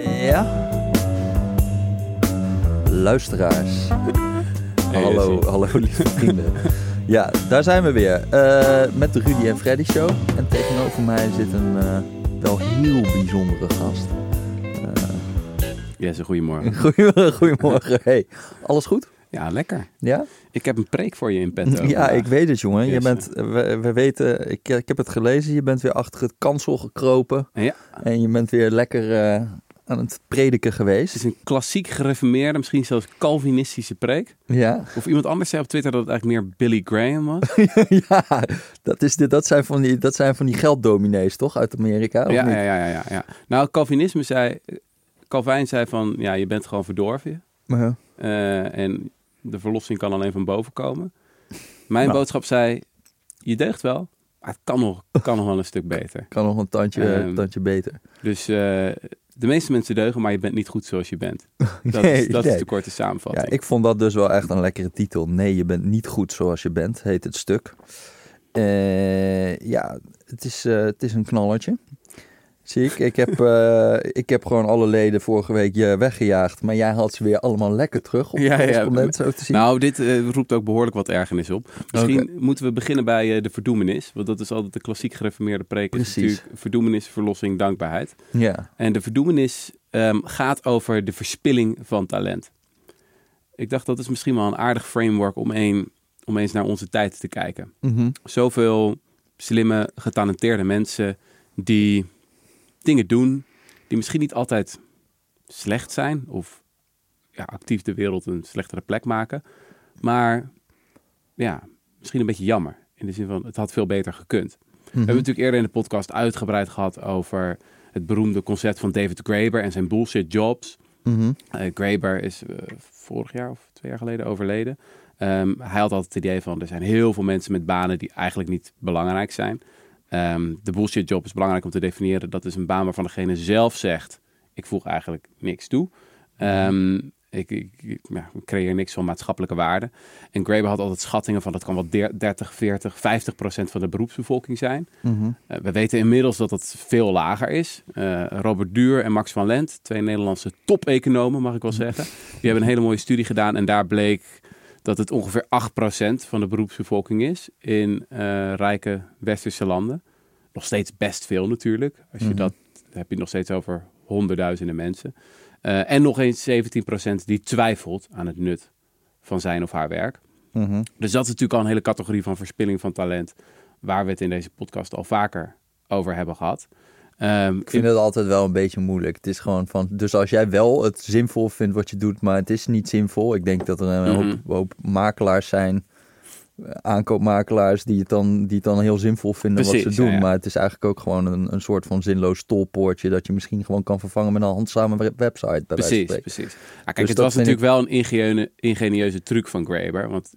Ja. Luisteraars. hallo, hallo lieve vrienden. Ja, daar zijn we weer. Eh, met de Rudy en Freddy Show. En tegenover mij zit een eh, wel heel bijzondere gast. Yes, goedemorgen. Goedemorgen. goedemorgen. Hey, alles goed? Ja, lekker. Ja? Ik heb een preek voor je in petto. Ja, ik weet het, jongen. Je bent, we, we weten, ik, ik heb het gelezen. Je bent weer achter het kansel gekropen. Ja, En je bent weer lekker eh, aan het prediken het geweest. is een klassiek gereformeerde, misschien zelfs Calvinistische preek. Ja. Of iemand anders zei op Twitter dat het eigenlijk meer Billy Graham was. ja, dat, is dit, dat, zijn van die, dat zijn van die gelddominees, toch? Uit Amerika? of ja, niet? ja, ja, ja, ja. Nou, Calvinisme zei... Calvijn zei van, ja, je bent gewoon verdorven. Uh-huh. eh, en de verlossing kan alleen van boven komen. Mijn Nou. boodschap zei, je deugt wel, maar het kan nog, kan nog wel een stuk beter. Kan nog een tandje, Ehm, tandje beter. Dus eh, de meeste mensen deugen, maar je bent niet goed zoals je bent. Dat, Nee, is, dat nee. is de korte Ja, samenvatting. ik vond dat dus wel echt een lekkere titel. Nee, je bent niet goed zoals je bent, heet het stuk. Eh, ja, het is, eh, het is een knallertje. Zie ik. Ik heb, eh, ik heb gewoon alle leden vorige week je weggejaagd. Maar jij had ze weer allemaal lekker terug op Ja, ja. zo te zien. Nou, dit eh, roept ook behoorlijk wat ergernis op. Misschien moeten we beginnen bij eh, de verdoemenis. Want dat is altijd de klassiek gereformeerde preek. Is Precies. natuurlijk verdoemenis, verlossing, dankbaarheid. ja. En de verdoemenis ehm, gaat over de verspilling van talent. Ik dacht dat is misschien wel een aardig framework om, een, om eens naar onze tijd te kijken. Mhm. Zoveel slimme, getalenteerde mensen die dingen doen die misschien niet altijd slecht zijn of ja, actief de wereld een slechtere plek maken. Maar ja, misschien een beetje jammer. In de zin van, het had veel beter gekund. We Mhm. hebben natuurlijk eerder in de podcast uitgebreid gehad over het beroemde concept van David Graeber en zijn bullshit jobs. Mhm. Eh, Graeber is eh, vorig jaar of twee jaar geleden overleden. Ehm, hij had altijd het idee van er zijn heel veel mensen met banen die eigenlijk niet belangrijk zijn. Ehm, de bullshit job is belangrijk om te definiëren. Dat is een baan waarvan degene zelf zegt: ik voeg eigenlijk niks toe. Ehm, ik, ik, ja, ik creëer niks van maatschappelijke waarde. En Graeber had altijd schattingen van dat kan wel der- 30, 40, 50 procent van de beroepsbevolking zijn. Mhm. Eh, we weten inmiddels dat dat veel lager is. Eh, Robert Duur en Max van Lent, twee Nederlandse top-economen, mag ik wel zeggen. Die hebben een hele mooie studie gedaan en daar bleek dat het ongeveer 8% van de beroepsbevolking is in eh, rijke westerse landen. Nog steeds best veel natuurlijk. Als je Mhm. dat heb je nog steeds over honderdduizenden mensen. Eh, en nog eens 17% die twijfelt aan het nut van zijn of haar werk. Mhm. Dus dat is natuurlijk al een hele categorie van verspilling van talent, waar we het in deze podcast al vaker over hebben gehad. Ehm, Ik vind het altijd wel een beetje moeilijk. Het is gewoon van, dus als jij wel het zinvol vindt wat je doet, maar het is niet zinvol. Ik denk dat er een hoop, Mhm. hoop makelaars zijn, eh, aankoopmakelaars, die het dan, die het dan heel zinvol vinden wat ze doen. ja, ja. Maar het is eigenlijk ook gewoon een, een soort van zinloos tolpoortje dat je misschien gewoon kan vervangen met een handzame we- website. Precies, precies. Ah, kijk, Dus het was natuurlijk wel een ingenieuze, ingenieuze truc van Graeber. Want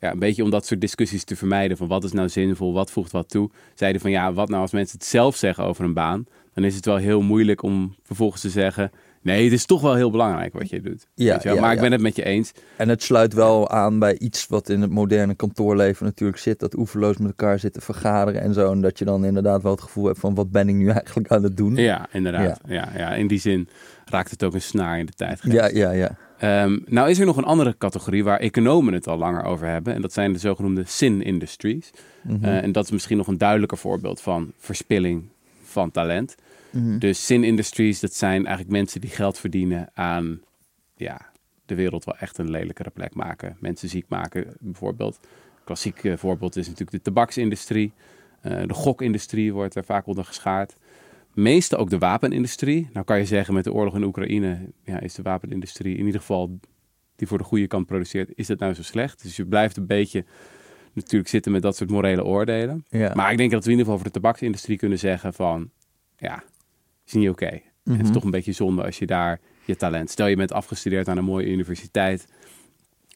ja, een beetje om dat soort discussies te vermijden van wat is nou zinvol, wat voegt wat toe. Zeiden van ja, wat nou als mensen het zelf zeggen over een baan, dan is het wel heel moeilijk om vervolgens te zeggen, nee, het is toch wel heel belangrijk wat je doet. Ja, je ja, maar ik ja. ben het met je eens. En het sluit wel aan bij iets wat in het moderne kantoorleven natuurlijk zit. Dat oeverloos met elkaar zitten vergaderen en zo. En dat je dan inderdaad wel het gevoel hebt van wat ben ik nu eigenlijk aan het doen. Ja, inderdaad. Ja. Ja, in die zin raakt het ook een snaar in de tijd. ja, ja. ja. Ehm, nou is er nog een andere categorie waar economen het al langer over hebben. En dat zijn de zogenoemde sin industries. Mhm. Eh, en dat is misschien nog een duidelijker voorbeeld van verspilling van talent. Mhm. Dus sin industries, dat zijn eigenlijk mensen die geld verdienen aan ja, de wereld wel echt een lelijkere plek maken. Mensen ziek maken bijvoorbeeld. Klassiek eh, voorbeeld is natuurlijk de tabaksindustrie. Eh, de gokindustrie wordt er vaak onder geschaard. Meeste ook de wapenindustrie. Nou kan je zeggen met de oorlog in Oekraïne ja, is de wapenindustrie in ieder geval die voor de goede kant produceert, is dat nou zo slecht? Dus je blijft een beetje natuurlijk zitten met dat soort morele oordelen. ja. Maar ik denk dat we in ieder geval voor de tabaksindustrie kunnen zeggen van, ja, is niet oké. Het Mhm. is toch een beetje zonde als je daar je talent... Stel je bent afgestudeerd aan een mooie universiteit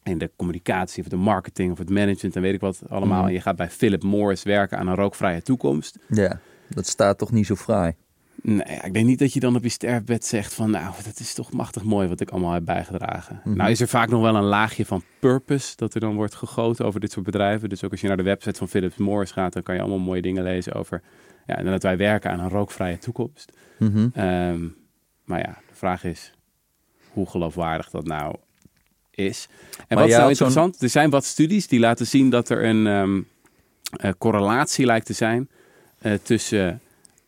in de communicatie of de marketing of het management en weet ik wat allemaal. Mhm. En je gaat bij Philip Morris werken aan een rookvrije toekomst. Ja, dat staat toch niet zo fraai. Nee, ik denk niet dat je dan op je sterfbed zegt van... nou, dat is toch machtig mooi wat ik allemaal heb bijgedragen. Mhm. Nou is er vaak nog wel een laagje van purpose... dat er dan wordt gegoten over dit soort bedrijven. Dus ook als je naar de website van Philip Morris gaat... dan kan je allemaal mooie dingen lezen over... ja, en dat wij werken aan een rookvrije toekomst. Mhm. Ehm, Maar ja, de vraag is hoe geloofwaardig dat nou is. En Maar wat is nou interessant? Er zijn wat studies die laten zien dat er een ehm, eh, correlatie lijkt te zijn eh, tussen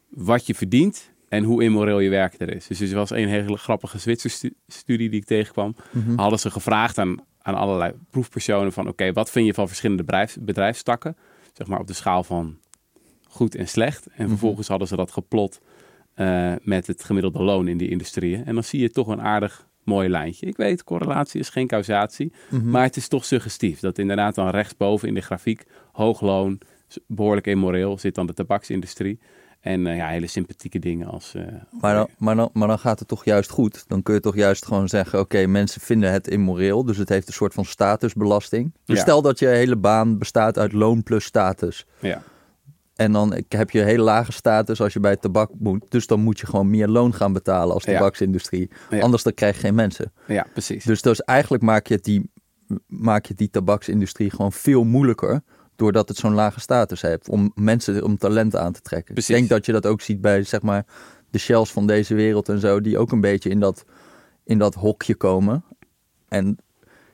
wat je verdient en hoe immoreel je werk er is. Dus er was een hele grappige Zwitserse stu- studie die ik tegenkwam. Mhm. Hadden ze gevraagd aan, aan allerlei proefpersonen van... oké, wat vind je van verschillende bedrijfs, bedrijfstakken? Zeg maar op de schaal van goed en slecht. En Mhm. vervolgens hadden ze dat geplot eh, met het gemiddelde loon in die industrieën. En dan zie je toch een aardig mooi lijntje. Ik weet, correlatie is geen causatie. Mhm. Maar het is toch suggestief. Dat inderdaad dan rechtsboven in de grafiek... hoog loon, behoorlijk immoreel, zit dan de tabaksindustrie... En eh, ja, hele sympathieke dingen als... eh, Maar dan, maar, dan, maar dan gaat het toch juist goed. Dan kun je toch juist gewoon zeggen: oké, mensen vinden het immoreel. Dus het heeft een soort van statusbelasting. Dus Ja. stel dat je hele baan bestaat uit loon plus status. ja, En dan heb je een hele lage status als je bij tabak moet. Dus dan moet je gewoon meer loon gaan betalen als tabaksindustrie. Ja. Anders dan krijg je geen mensen. ja, precies. Dus, dus eigenlijk maak je, die, maak je die tabaksindustrie gewoon veel moeilijker. Doordat het zo'n lage status heeft. Om mensen, om talent aan te trekken. Precies. Ik denk dat je dat ook ziet bij zeg maar de shells van deze wereld en zo. Die ook een beetje in dat, in dat hokje komen. En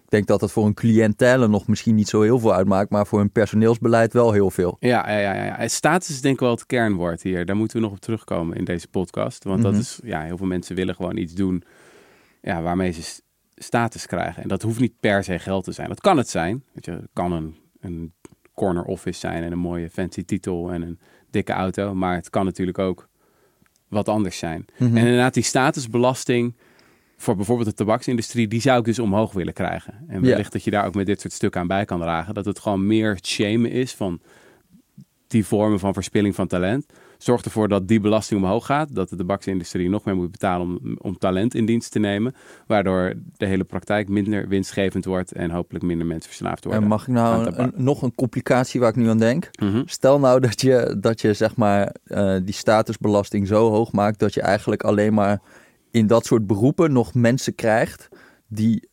ik denk dat het voor een cliëntele nog misschien niet zo heel veel uitmaakt. Maar voor hun personeelsbeleid wel heel veel. Ja, ja, ja, ja. Status is denk ik wel het kernwoord hier. Daar moeten we nog op terugkomen in deze podcast. Want dat Mhm. is, ja, heel veel mensen willen gewoon iets doen ja, waarmee ze status krijgen. En dat hoeft niet per se geld te zijn. Dat kan het zijn. Weet je, het kan een, een corner office zijn en een mooie fancy titel en een dikke auto. Maar het kan natuurlijk ook wat anders zijn. Mhm. En inderdaad, die statusbelasting voor bijvoorbeeld de tabaksindustrie, die zou ik dus omhoog willen krijgen. En wellicht dat je daar ook met dit soort stukken aan bij kan dragen. Dat het gewoon meer het shamen is van die vormen van verspilling van talent. Zorg ervoor dat die belasting omhoog gaat. Dat de tabaksindustrie nog meer moet betalen om, om talent in dienst te nemen. Waardoor de hele praktijk minder winstgevend wordt en hopelijk minder mensen verslaafd worden. En mag ik nou een- een- nog een complicatie waar ik nu aan denk? Mhm. Stel nou dat je, dat je zeg maar eh, die statusbelasting zo hoog maakt dat je eigenlijk alleen maar in dat soort beroepen nog mensen krijgt die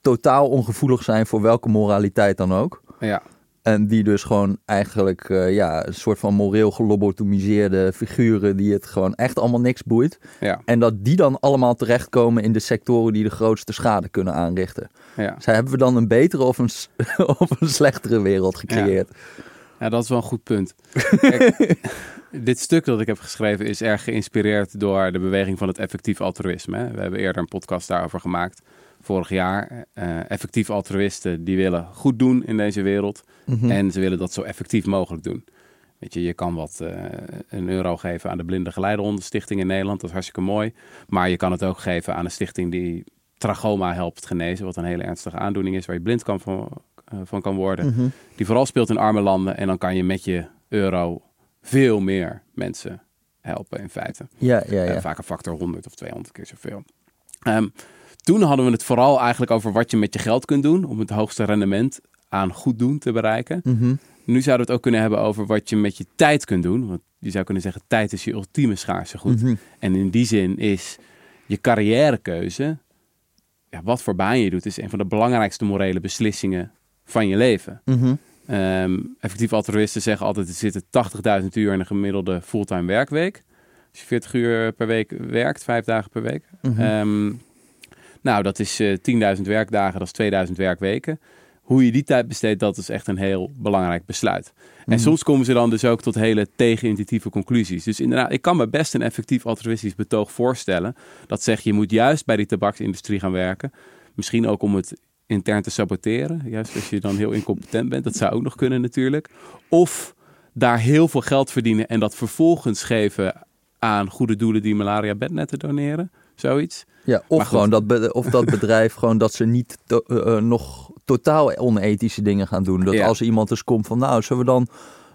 totaal ongevoelig zijn voor welke moraliteit dan ook. Ja, En die dus gewoon eigenlijk eh, ja, een soort van moreel gelobotomiseerde figuren die het gewoon echt allemaal niks boeit. ja, En dat die dan allemaal terechtkomen in de sectoren die de grootste schade kunnen aanrichten. ja. Zij hebben we dan een betere of een, of een slechtere wereld gecreëerd? Ja, dat is wel een goed punt. Kijk, dit stuk dat ik heb geschreven is erg geïnspireerd door de beweging van het effectief altruïsme. We hebben eerder een podcast daarover gemaakt, vorig jaar. Eh, effectief altruïsten die willen goed doen in deze wereld Mhm. en ze willen dat zo effectief mogelijk doen. Weet je, je kan wat eh, een euro geven aan de Blinde Geleidehondenstichting in Nederland, dat is hartstikke mooi. Maar je kan het ook geven aan een stichting die trachoma helpt genezen, wat een hele ernstige aandoening is waar je blind kan van, eh, van kan worden Mhm. die vooral speelt in arme landen. En dan kan je met je euro veel meer mensen helpen in feite. Ja, ja, ja. vaak een factor 100 of 200 keer zoveel. Ehm, toen hadden we het vooral eigenlijk over wat je met je geld kunt doen om het hoogste rendement aan goed doen te bereiken. Mhm. Nu zouden we het ook kunnen hebben over wat je met je tijd kunt doen. Want je zou kunnen zeggen, tijd is je ultieme schaarse goed. Mhm. En in die zin is je carrièrekeuze, ja, wat voor baan je doet, is een van de belangrijkste morele beslissingen van je leven. Mhm. Ehm, effectief altruïsten zeggen altijd, er zitten 80.000 uur in een gemiddelde fulltime werkweek. Als je 40 uur per week werkt, vijf dagen per week. Mhm. Nou, dat is eh 10.000 werkdagen, dat is 2000 werkweken. Hoe je die tijd besteedt, dat is echt een heel belangrijk besluit. En Mhm. soms komen ze dan dus ook tot hele tegenintuïtieve conclusies. Dus inderdaad, ik kan me best een effectief altruïstisch betoog voorstellen. Dat zegt, je moet juist bij die tabaksindustrie gaan werken. Misschien ook om het intern te saboteren. Juist als je dan heel incompetent bent. Dat zou ook nog kunnen natuurlijk. Of daar heel veel geld verdienen en dat vervolgens geven aan goede doelen die malaria bednetten doneren. Zoiets. Ja, of gewoon dat, be- of dat bedrijf gewoon dat ze niet to- eh, eh, nog totaal onethische dingen gaan doen. Dat Ja. als iemand dus komt van nou, zullen we dan...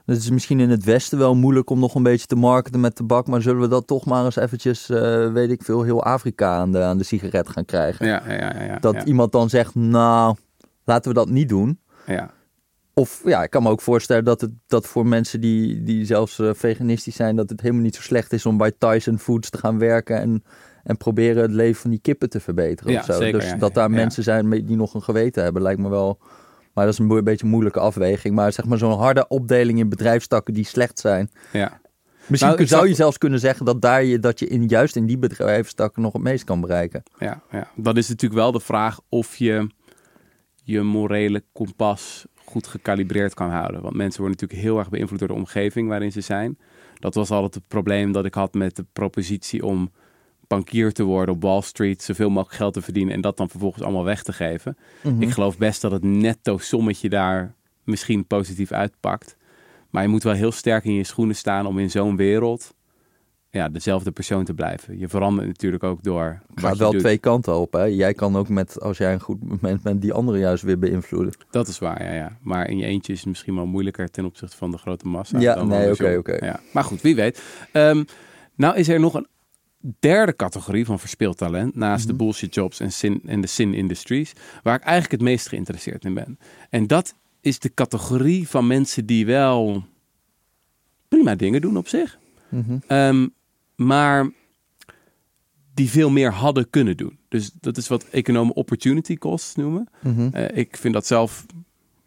Het is misschien in het Westen wel moeilijk om nog een beetje te marketen met tabak. Maar zullen we dat toch maar eens eventjes, eh, weet ik veel, heel Afrika aan de, aan de sigaret gaan krijgen? Ja, ja, ja. ja, dat iemand dan zegt, nou, laten we dat niet doen. ja. Of ja, ik kan me ook voorstellen dat het dat voor mensen die, die zelfs veganistisch zijn, dat het helemaal niet zo slecht is om bij Tyson Foods te gaan werken en, en proberen het leven van die kippen te verbeteren. Ja, of zo. zeker, dus ja, dat daar mensen zijn die nog een geweten hebben, lijkt me wel. Maar dat is een beetje een moeilijke afweging. Maar zeg maar zo'n harde opdeling in bedrijfstakken die slecht zijn. Ja. Misschien Nou, zou je zelfs kunnen zeggen dat, daar je, dat je in, juist in die bedrijfstak nog het meest kan bereiken. Ja, ja, dan is natuurlijk wel de vraag of je je morele kompas goed gecalibreerd kan houden. Want mensen worden natuurlijk heel erg beïnvloed door de omgeving waarin ze zijn. Dat was altijd het probleem dat ik had met de propositie om bankier te worden op Wall Street, zoveel mogelijk geld te verdienen en dat dan vervolgens allemaal weg te geven. Mhm. Ik geloof best dat het netto sommetje daar misschien positief uitpakt. Maar je moet wel heel sterk in je schoenen staan om in zo'n wereld ja, dezelfde persoon te blijven. Je verandert natuurlijk ook door je wel doet. twee kanten op. Hè? Jij kan ook met, als jij een goed moment bent, die andere juist weer beïnvloeden. Dat is waar, ja, ja. Maar in je eentje is het misschien wel moeilijker ten opzichte van de grote massa. Ja, nee, oké, oké. Ja. Maar goed, wie weet. Ehm, nou is er nog een derde categorie van verspeeld talent, naast Mhm. de bullshit jobs en, sin, en de sin industries, waar ik eigenlijk het meest geïnteresseerd in ben. En dat is de categorie van mensen die wel prima dingen doen op zich, Mhm. Ehm, maar die veel meer hadden kunnen doen. Dus dat is wat economen opportunity costs noemen. Mhm. Eh, ik vind dat zelf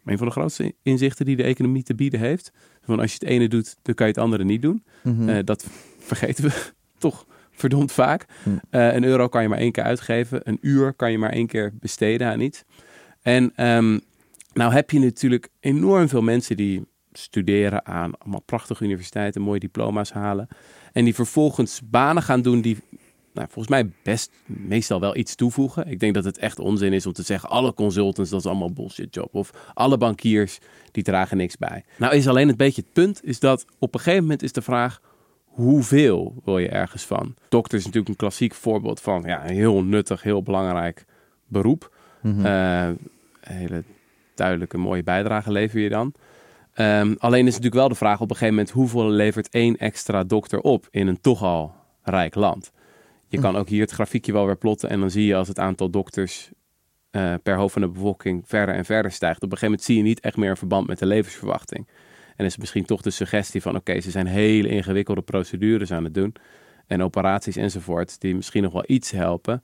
een van de grootste inzichten die de economie te bieden heeft. Van als je het ene doet, dan kan je het andere niet doen. Mhm. Eh, dat vergeten we toch verdomd vaak. Hm. Eh, een euro kan je maar één keer uitgeven. Een uur kan je maar één keer besteden aan iets. En ehm, nou heb je natuurlijk enorm veel mensen die studeren aan allemaal prachtige universiteiten, mooie diploma's halen. En die vervolgens banen gaan doen die nou, volgens mij best meestal wel iets toevoegen. Ik denk dat het echt onzin is om te zeggen... alle consultants, dat is allemaal bullshit job. Of alle bankiers, die dragen niks bij. Nou is alleen het beetje het punt... is dat op een gegeven moment is de vraag... hoeveel wil je ergens van? Dokter is natuurlijk een klassiek voorbeeld van... ja, een heel nuttig, heel belangrijk beroep. Mhm. Een hele duidelijke, mooie bijdrage lever je dan. Ehm, alleen is natuurlijk wel de vraag op een gegeven moment... hoeveel levert één extra dokter op in een toch al rijk land? Je kan ook hier het grafiekje wel weer plotten... en dan zie je als het aantal dokters eh, per hoofd van de bevolking verder en verder stijgt. Op een gegeven moment zie je niet echt meer een verband met de levensverwachting. En is misschien toch de suggestie van... oké, ze zijn hele ingewikkelde procedures aan het doen... en operaties enzovoort... die misschien nog wel iets helpen...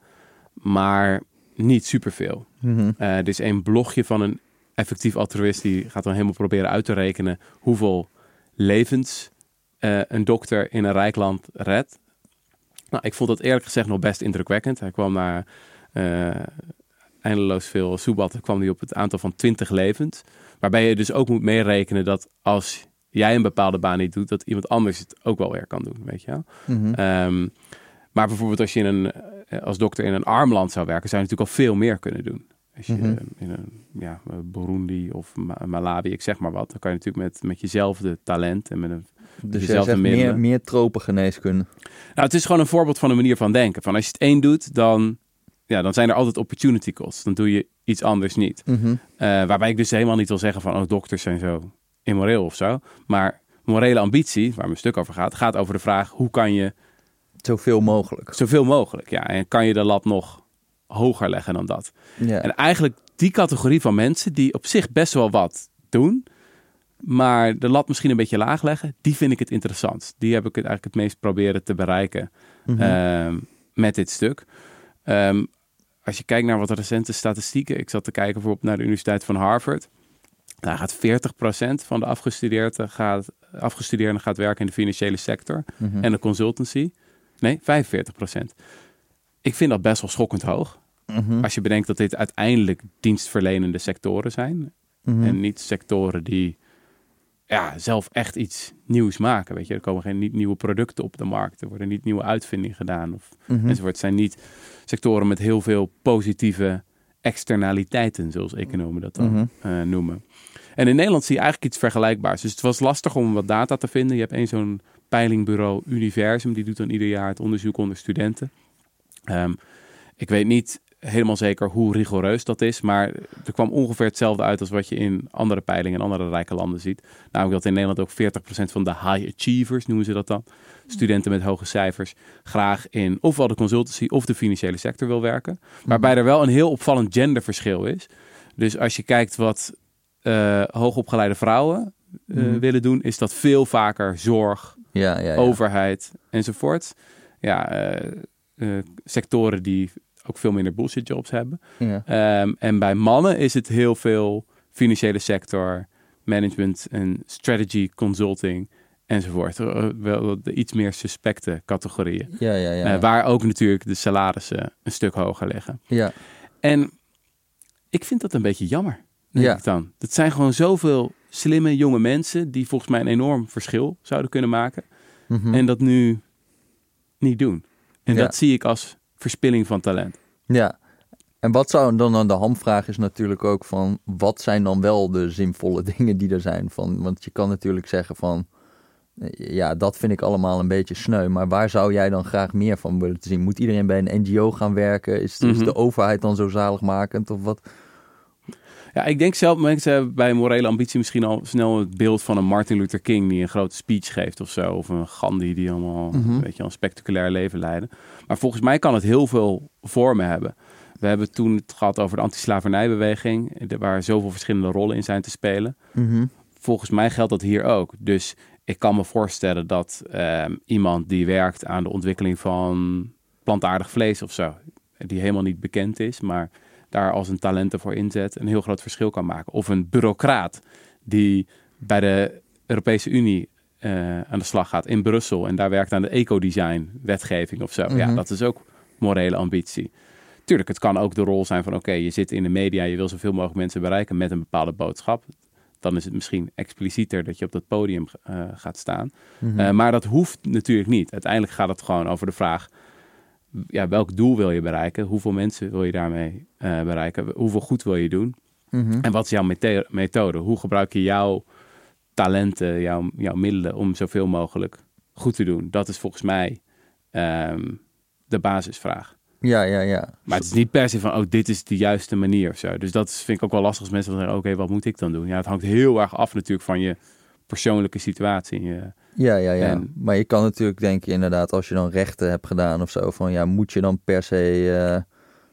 maar niet superveel. Mhm. Eh, er is een blogje van een effectief altruïst die gaat dan helemaal proberen uit te rekenen hoeveel levens eh, een dokter in een rijk land redt. Nou, ik vond dat eerlijk gezegd nog best indrukwekkend. Hij kwam naar eh, eindeloos veel soebatten, kwam hij op het aantal van 20 levens. Waarbij je dus ook moet meerekenen dat als jij een bepaalde baan niet doet, dat iemand anders het ook wel weer kan doen, weet je wel. Mhm. Ehm, maar bijvoorbeeld als je in een, eh, als dokter in een arm land zou werken, zou je natuurlijk al veel meer kunnen doen. Als je Mhm. in een ja, Burundi of Ma- Malawi, ik zeg maar wat, dan kan je natuurlijk met, met jezelfde talent en met een... Dus dezelfde meer, meer tropengeneeskunde. Nou, het is gewoon een voorbeeld van een manier van denken. Van als je het één doet, dan, ja, dan zijn er altijd opportunity costs. Dan doe je iets anders niet. Mhm. Eh, waarbij ik dus helemaal niet wil zeggen van, oh, dokters zijn zo immoreel of zo. Maar morele ambitie, waar mijn stuk over gaat, gaat over de vraag, hoe kan je Zoveel mogelijk. Zoveel mogelijk, ja. En kan je de lat nog hoger leggen dan dat? En eigenlijk die categorie van mensen die op zich best wel wat doen, maar de lat misschien een beetje laag leggen, die vind ik het interessant. Die heb ik het eigenlijk het meest proberen te bereiken Mhm. ehm, met dit stuk. Ehm, als je kijkt naar wat recente statistieken, ik zat te kijken bijvoorbeeld naar de Universiteit van Harvard. Daar gaat 40% van de afgestudeerden gaat, afgestudeerden gaat werken in de financiële sector Mhm. en de consultancy. Nee, 45%. Ik vind dat best wel schokkend hoog. Mhm. Als je bedenkt dat dit uiteindelijk dienstverlenende sectoren zijn. Mhm. En niet sectoren die ja, zelf echt iets nieuws maken. Weet je, er komen geen nieuwe producten op de markt. Er worden niet nieuwe uitvindingen gedaan. Of, Mhm. enzovoort. Het zijn niet sectoren met heel veel positieve externaliteiten, zoals economen dat dan Mhm. eh, noemen. En in Nederland zie je eigenlijk iets vergelijkbaars. Dus het was lastig om wat data te vinden. Je hebt één zo'n peilingbureau Universum, die doet dan ieder jaar het onderzoek onder studenten. Ehm, ik weet niet helemaal zeker hoe rigoureus dat is, maar er kwam ongeveer hetzelfde uit als wat je in andere peilingen in andere rijke landen ziet. Namelijk dat in Nederland ook 40% van de high achievers, noemen ze dat dan, studenten met hoge cijfers, graag in ofwel de consultancy of de financiële sector wil werken. Waarbij er wel een heel opvallend genderverschil is. Dus als je kijkt wat eh, hoogopgeleide vrouwen eh, Mhm. willen doen, is dat veel vaker zorg, Ja, ja, ja. overheid enzovoort. Ja, eh, sectoren die ook veel minder bullshit jobs hebben. Ja. Ehm, en bij mannen is het heel veel financiële sector, management en strategy consulting enzovoort. Eh, Wel de iets meer suspecte categorieën. Ja, ja, ja. Eh, waar ook natuurlijk de salarissen een stuk hoger liggen. ja. En ik vind dat een beetje jammer. Denk Ja. ik dan. Dat zijn gewoon zoveel slimme jonge mensen die volgens mij een enorm verschil zouden kunnen maken. Mhm. En dat nu niet doen. En Ja. dat zie ik als verspilling van talent. Ja. En wat zou dan aan de hamvraag is natuurlijk ook van... wat zijn dan wel de zinvolle dingen die er zijn? Van, want je kan natuurlijk zeggen van... ja, dat vind ik allemaal een beetje sneu. Maar waar zou jij dan graag meer van willen zien? Moet iedereen bij een NGO gaan werken? Is, is Mhm. de overheid dan zo zaligmakend? Of wat? Ja, ik denk zelf, mensen hebben bij morele ambitie misschien al snel het beeld van een Martin Luther King die een grote speech geeft of zo. Of een Gandhi die allemaal Mhm. weet je, een spectaculair leven leiden. Maar volgens mij kan het heel veel vormen hebben. We hebben toen het gehad over de antislavernijbeweging, waar zoveel verschillende rollen in zijn te spelen. Mhm. Volgens mij geldt dat hier ook. Dus ik kan me voorstellen dat ehm, iemand die werkt aan de ontwikkeling van plantaardig vlees of zo, die helemaal niet bekend is, maar daar als een talent voor inzet, een heel groot verschil kan maken. Of een bureaucraat die bij de Europese Unie eh, aan de slag gaat in Brussel en daar werkt aan de ecodesign wetgeving of zo. Ja, Mhm. dat is ook morele ambitie. Tuurlijk, het kan ook de rol zijn van oké, je zit in de media, je wil zoveel mogelijk mensen bereiken met een bepaalde boodschap. Dan is het misschien explicieter dat je op dat podium eh, gaat staan. Mhm. Eh, maar dat hoeft natuurlijk niet. Uiteindelijk gaat het gewoon over de vraag: ja, welk doel wil je bereiken? Hoeveel mensen wil je daarmee eh, bereiken? Hoeveel goed wil je doen? Mhm. En wat is jouw methode? Hoe gebruik je jouw talenten, jouw, jouw middelen om zoveel mogelijk goed te doen? Dat is volgens mij ehm, de basisvraag. Ja, ja, ja. Maar het is niet per se van, oh, dit is de juiste manier of zo. Dus dat vind ik ook wel lastig als mensen dan zeggen, oké, wat moet ik dan doen? Ja, het hangt heel erg af natuurlijk van je persoonlijke situatie. Ja, ja, ja. En- Maar je kan natuurlijk denken, inderdaad, als je dan rechten hebt gedaan of zo, van ja, moet je dan per se eh,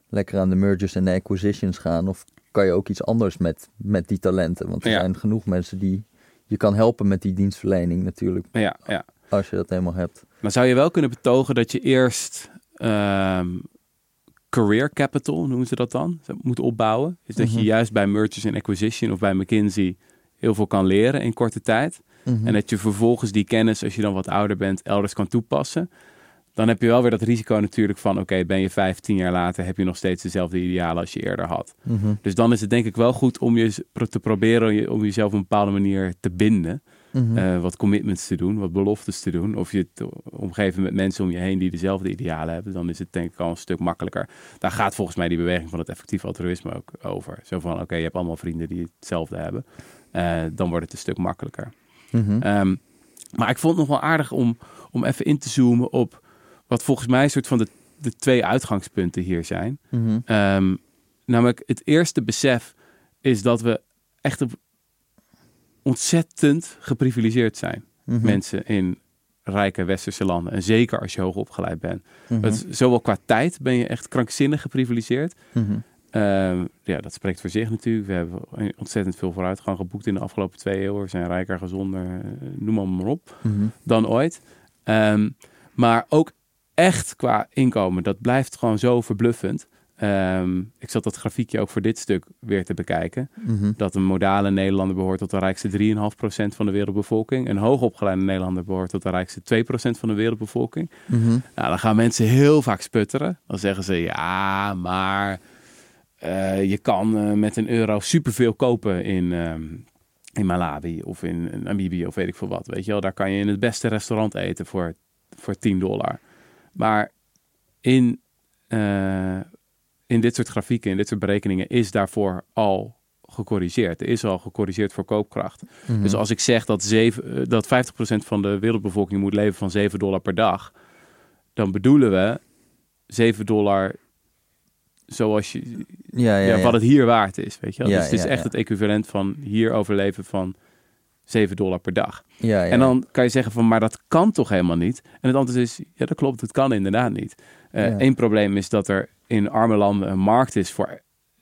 lekker aan de mergers en de acquisitions gaan? Of kan je ook iets anders met, met die talenten? Want er Ja. zijn genoeg mensen die je kan helpen met die dienstverlening natuurlijk, ja, ja. als je dat helemaal hebt. Maar zou je wel kunnen betogen dat je eerst ehm, career capital, noemen ze dat dan, moet opbouwen? Is dat Mhm. je juist bij mergers and acquisition of bij McKinsey heel veel kan leren in korte tijd. Mhm. En dat je vervolgens die kennis, als je dan wat ouder bent, elders kan toepassen. Dan heb je wel weer dat risico natuurlijk van, oké, ben je vijf, tien jaar later, heb je nog steeds dezelfde idealen als je eerder had. Mhm. Dus dan is het denk ik wel goed om je te proberen om jezelf op een bepaalde manier te binden. Mhm. Eh, wat commitments te doen, wat beloftes te doen. Of je het omgeven met mensen om je heen die dezelfde idealen hebben. Dan is het denk ik al een stuk makkelijker. Daar gaat volgens mij die beweging van het effectief altruïsme ook over. Zo van, oké, je hebt allemaal vrienden die hetzelfde hebben. Eh, dan wordt het een stuk makkelijker. Mhm. Ehm, maar ik vond het nog wel aardig om, om even in te zoomen op wat volgens mij een soort van de, de twee uitgangspunten hier zijn. Mhm. Ehm, namelijk het eerste besef is dat we echt op- ontzettend geprivilegeerd zijn. Mhm. Mensen in rijke westerse landen. En zeker als je hoog opgeleid bent. Het, zowel qua tijd ben je echt krankzinnig geprivilegeerd. Ja, dat spreekt voor zich natuurlijk. We hebben ontzettend veel vooruitgang geboekt in de afgelopen twee eeuwen. We zijn rijker, gezonder, eh, noem maar, maar op, Mhm. dan ooit. Ehm, maar ook echt qua inkomen, dat blijft gewoon zo verbluffend. Ehm, ik zat dat grafiekje ook voor dit stuk weer te bekijken. Mhm. Dat een modale Nederlander behoort tot de rijkste 3,5% van de wereldbevolking. Een hoogopgeleide Nederlander behoort tot de rijkste 2% van de wereldbevolking. Mhm. Nou, dan gaan mensen heel vaak sputteren. Dan zeggen ze, ja, maar je kan eh, met een euro superveel kopen in, ehm, in Malawi of in Namibië of weet ik veel wat. Weet je wel, daar kan je in het beste restaurant eten voor, voor 10 dollar. Maar in, eh, in dit soort grafieken, in dit soort berekeningen, is daarvoor al gecorrigeerd. Er is al gecorrigeerd voor koopkracht. Mhm. Dus als ik zeg dat, zeven, eh, dat 50% van de wereldbevolking moet leven van 7 dollar per dag, dan bedoelen we 7 dollar zoals je, ja, ja, ja, wat het hier waard is. Weet je wel? Ja, dus het is echt het equivalent van hier overleven van 7 dollar per dag. Ja, ja, En dan kan je zeggen van, maar dat kan toch helemaal niet? En het antwoord is, ja dat klopt, het kan inderdaad niet. Eén. Eén probleem is dat er in arme landen een markt is voor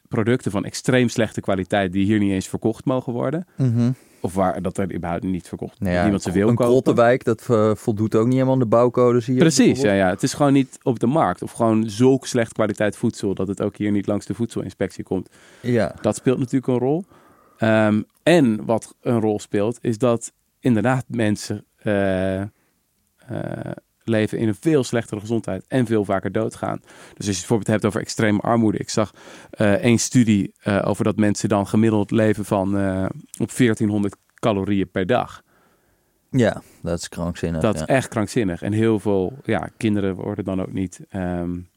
producten van extreem slechte kwaliteit die hier niet eens verkocht mogen worden. Mhm. Of waar dat er überhaupt niet verkocht Nou ja, niemand ze wil een kopen. Krottenwijk, dat eh, voldoet ook niet helemaal aan de bouwcodes hier. Precies, ja, ja. Het is gewoon niet op de markt. Of gewoon zulk slecht kwaliteit voedsel dat het ook hier niet langs de voedselinspectie komt. Ja. Dat speelt natuurlijk een rol. Ehm, en wat een rol speelt, is dat inderdaad mensen eh, eh, leven in een veel slechtere gezondheid en veel vaker doodgaan. Dus als je het bijvoorbeeld hebt over extreme armoede. Ik zag uh, één studie over dat mensen dan gemiddeld leven van op 1400 calorieën per dag. Ja, dat is krankzinnig. Dat is ja. echt krankzinnig. En heel veel ja, kinderen worden dan ook niet um,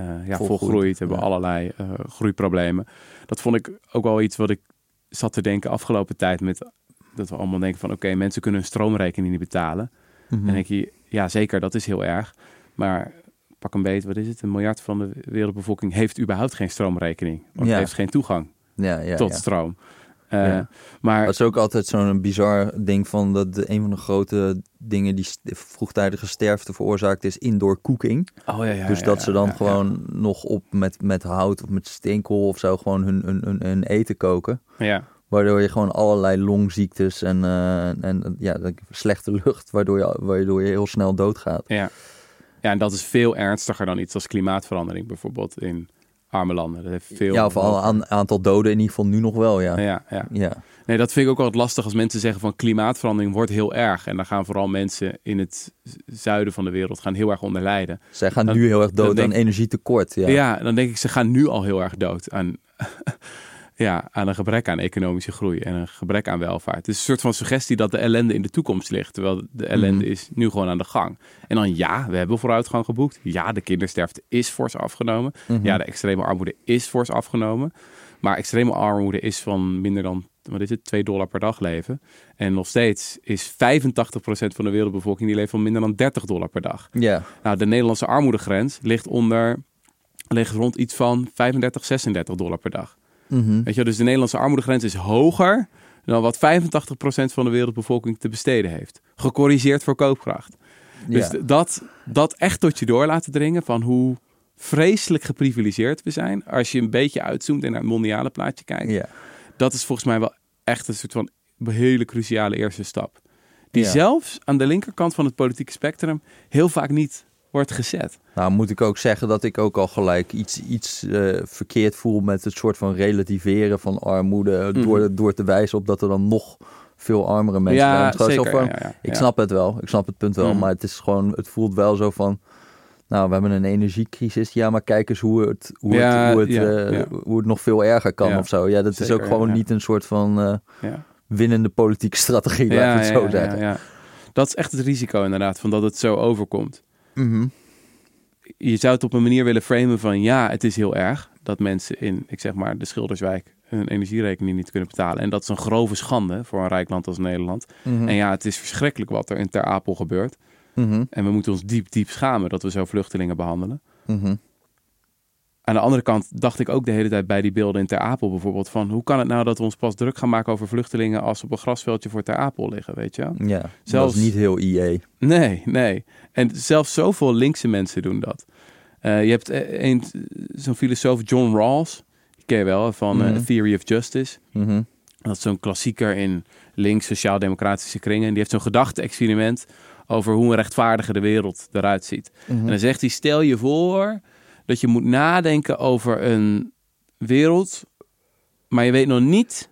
uh, ja, volgroeid, hebben ja. allerlei groeiproblemen. Dat vond ik ook wel iets wat ik zat te denken afgelopen tijd met dat we allemaal denken van oké, mensen kunnen hun stroomrekening niet betalen. Mhm. En denk je, ja zeker, dat is heel erg. Maar pak een beet, wat is het? Een miljard van de wereldbevolking heeft überhaupt geen stroomrekening. Want Ja. heeft geen toegang Ja, ja, tot stroom. Uh, Ja. Maar Dat is ook altijd zo'n bizar ding van dat de, een van de grote dingen die vroegtijdige sterfte veroorzaakt is indoor cooking. oh, ja, ja, dus dat ze dan gewoon nog op met, met hout of met steenkool of zo gewoon hun, hun, hun, hun eten koken. Ja, Waardoor je gewoon allerlei longziektes en, eh, en ja, de slechte lucht, waardoor je, waardoor je heel snel doodgaat. ja. ja, en dat is veel ernstiger dan iets als klimaatverandering bijvoorbeeld in arme landen. Dat heeft veel Ja, of al een aantal doden in ieder geval nu nog wel, ja. Ja, ja. Ja, Nee, dat vind ik ook altijd lastig als mensen zeggen van klimaatverandering wordt heel erg. En dan gaan vooral mensen in het zuiden van de wereld gaan heel erg onder lijden. zij gaan Dan- nu heel erg dood aan energietekort. Ja. Ja. dan denk ik, ze gaan nu al heel erg dood aan, ja, aan een gebrek aan economische groei en een gebrek aan welvaart. Het is een soort van suggestie dat de ellende in de toekomst ligt, terwijl de ellende Mhm. is nu gewoon aan de gang. En dan ja, we hebben vooruitgang geboekt. Ja, de kindersterfte is fors afgenomen. Mhm. Ja, de extreme armoede is fors afgenomen. Maar extreme armoede is van minder dan, wat is het, 2 dollar per dag leven. En nog steeds is 85% van de wereldbevolking die leeft van minder dan 30 dollar per dag. ja. Nou, de Nederlandse armoedegrens ligt onder, ligt rond iets van 35, 36 dollar per dag. Mhm. Weet je, dus de Nederlandse armoedegrens is hoger dan wat 85% van de wereldbevolking te besteden heeft. Gecorrigeerd voor koopkracht. Dus ja. dat, dat echt tot je door laten dringen van hoe vreselijk geprivilegeerd we zijn. Als je een beetje uitzoomt en naar het mondiale plaatje kijkt. ja. Dat is volgens mij wel echt een soort van hele cruciale eerste stap. Die Ja. zelfs aan de linkerkant van het politieke spectrum heel vaak niet wordt gezet. Nou, moet ik ook zeggen dat ik ook al gelijk iets, iets eh, verkeerd voel met het soort van relativeren van armoede. Mhm. Door, door te wijzen op dat er dan nog veel armere mensen zijn. ja, zeker. van, ja, ja, Ik snap het wel, ik snap het punt wel, Mhm. maar het is gewoon, het voelt wel zo van, nou, we hebben een energiecrisis, ja, maar kijk eens hoe het, hoe het, hoe het, ja, eh, hoe het nog veel erger kan of zo. Ja, dat is ook gewoon niet een soort van eh, winnende politieke strategie, laat ik het zo zeggen. ja. Dat is echt het risico inderdaad, van dat het zo overkomt. Mhm. Je zou het op een manier willen framen van ja, het is heel erg dat mensen in, ik zeg maar, de Schilderswijk hun energierekening niet kunnen betalen. En dat is een grove schande voor een rijk land als Nederland. Mhm. En ja, het is verschrikkelijk wat er in Ter Apel gebeurt. Mhm. En we moeten ons diep, diep schamen dat we zo vluchtelingen behandelen. Mhm. Aan de andere kant dacht ik ook de hele tijd bij die beelden in Ter Apel bijvoorbeeld van hoe kan het nou dat we ons pas druk gaan maken over vluchtelingen als ze op een grasveldje voor Ter Apel liggen, weet je? Ja, dat Zelfs- is niet heel IE. Nee, nee. En zelfs zoveel linkse mensen doen dat. Eh, je hebt eh, een, zo'n filosoof, John Rawls, die ken je wel, van eh, Mhm. Theory of Justice. Mhm. Dat is zo'n klassieker in links sociaal-democratische kringen. Die heeft zo'n gedachte-experiment over hoe een rechtvaardige wereld eruit ziet. Mhm. En dan zegt hij, stel je voor dat je moet nadenken over een wereld, maar je weet nog niet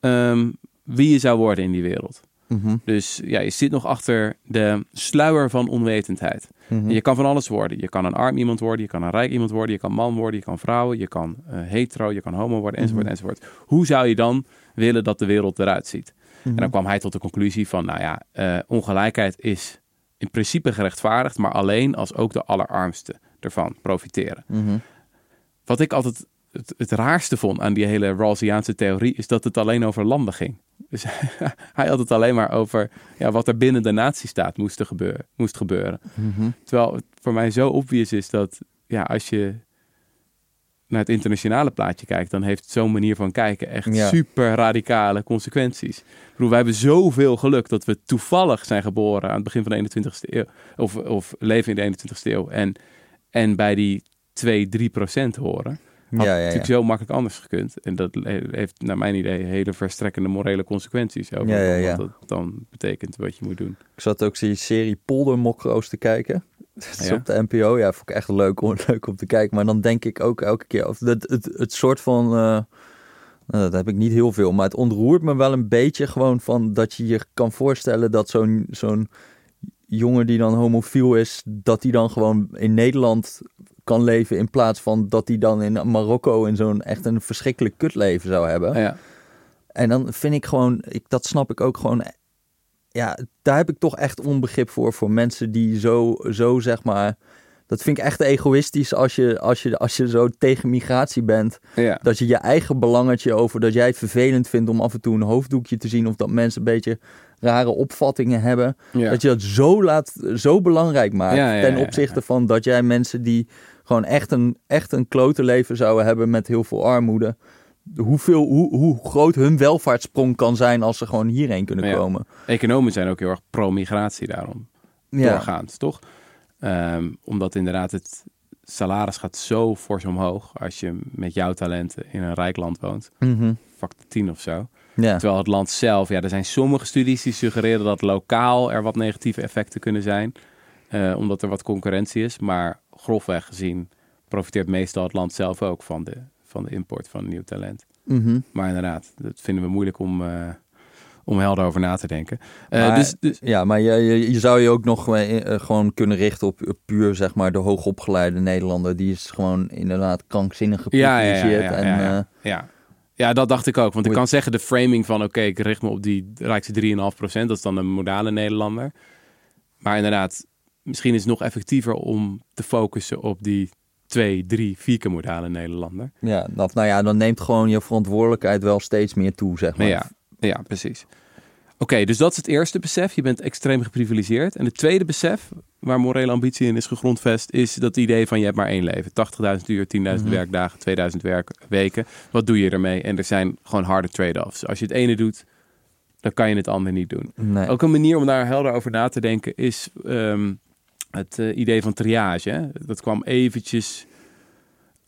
ehm, wie je zou worden in die wereld. Mhm. Dus ja, je zit nog achter de sluier van onwetendheid. Mhm. En je kan van alles worden. Je kan een arm iemand worden, je kan een rijk iemand worden, je kan man worden, je kan vrouwen, je kan eh, hetero, je kan homo worden, enzovoort, Mhm. enzovoort. Hoe zou je dan willen dat de wereld eruit ziet? Mhm. En dan kwam hij tot de conclusie van, nou ja, eh, ongelijkheid is in principe gerechtvaardigd, maar alleen als ook de allerarmsten ervan profiteren. Mhm. Wat ik altijd het, het raarste vond aan die hele Rawlsiaanse theorie, is dat het alleen over landen ging. Dus hij had het alleen maar over ja, wat er binnen de natiestaat moest, gebeuren, moest gebeuren. Mhm. Terwijl het voor mij zo obvious is dat ja, als je naar het internationale plaatje kijkt, dan heeft zo'n manier van kijken echt Ja. super radicale consequenties. Ik bedoel, wij hebben zoveel geluk dat we toevallig zijn geboren aan het begin van de 21ste eeuw, of, of leven in de 21ste eeuw, en, en bij die 2, 3 procent horen. Had Ja, ja, natuurlijk zo makkelijk anders gekund. En dat heeft naar mijn idee hele verstrekkende morele consequenties over Ja, ja, wat dat dan betekent wat je moet doen. Ik zat ook die serie Poldermokroos te kijken. Dat is op de NPO. Ja, vond ik echt leuk om, leuk om te kijken. Maar dan denk ik ook elke keer... Of het, het, het soort van... eh, Nou, dat heb ik niet heel veel, maar het ontroert me wel een beetje gewoon van dat je je kan voorstellen dat zo'n zo'n jongen die dan homofiel is, dat hij dan gewoon in Nederland kan leven in plaats van dat hij dan in Marokko in zo'n echt een verschrikkelijk kutleven zou hebben. Ja. En dan vind ik gewoon, ik, dat snap ik ook gewoon, ja, daar heb ik toch echt onbegrip voor, voor mensen die zo, zo zeg maar, dat vind ik echt egoïstisch als je, als je, als je zo tegen migratie bent. Ja. Dat je je eigen belangetje over dat jij het vervelend vindt om af en toe een hoofddoekje te zien of dat mensen een beetje rare opvattingen hebben. Ja. Dat je dat zo, laat, zo belangrijk maakt Ja, ja, ten opzichte van dat jij mensen die gewoon echt een, echt een klote leven zouden hebben met heel veel armoede. Hoeveel, hoe, hoe groot hun welvaartssprong kan zijn als ze gewoon hierheen kunnen komen. Economen zijn ook heel erg pro-migratie daarom. Ja, doorgaans, toch? Ehm, omdat inderdaad het salaris gaat zo fors omhoog als je met jouw talenten in een rijk land woont. Mhm. Factor 10 of zo. Ja. Terwijl het land zelf, ja, er zijn sommige studies die suggereren dat lokaal er wat negatieve effecten kunnen zijn. eh, omdat er wat concurrentie is. Maar grofweg gezien profiteert meestal het land zelf ook van de, van de import van nieuw talent. Mhm. Maar inderdaad, dat vinden we moeilijk om, eh, om helder over na te denken. Eh, Maar- dus, dus, Ja, maar je, je, je zou je ook nog gewoon kunnen richten op puur, zeg maar, de hoogopgeleide Nederlander. Die is gewoon inderdaad krankzinnig Ja, ja, ja, geprivilegeerd. ja, en, ja, ja. Ja. Ja, dat dacht ik ook. Want ik kan zeggen de framing van... oké, ik richt me op die rijkste 3,5%. Dat is dan een modale Nederlander. Maar inderdaad, misschien is het nog effectiever... om te focussen op die 2, 3, 4 keer modale Nederlander. ja, dat, nou ja, dan neemt gewoon je verantwoordelijkheid wel steeds meer toe, zeg. Maar ja, ja, precies. Oké, dus dat is het eerste besef. Je bent extreem geprivilegeerd. En het tweede besef, waar morele ambitie in is gegrondvest... is dat idee van je hebt maar één leven. 80.000 uur, 10.000 Mhm. werkdagen, 2000 werkweken. Wat doe je ermee? En er zijn gewoon harde trade-offs. Als je het ene doet, dan kan je het andere niet doen. Nee. Ook een manier om daar helder over na te denken is ehm, het eh, idee van triage. Hè? Dat kwam eventjes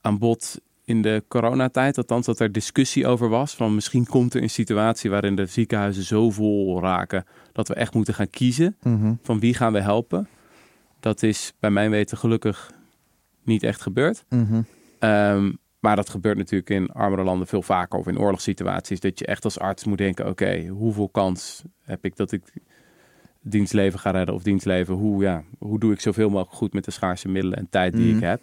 aan bod in de coronatijd. Althans, dat er discussie over was. Van misschien komt er een situatie waarin de ziekenhuizen zo vol raken dat we echt moeten gaan kiezen Mhm. van wie gaan we helpen. Dat is bij mijn weten gelukkig niet echt gebeurd. Mhm. Ehm, maar dat gebeurt natuurlijk in armere landen veel vaker of in oorlogssituaties. Dat je echt als arts moet denken: oké, hoeveel kans heb ik dat ik dienstleven ga redden of dienstleven? Hoe, ja, hoe doe ik zoveel mogelijk goed met de schaarse middelen en tijd die Mhm. ik heb?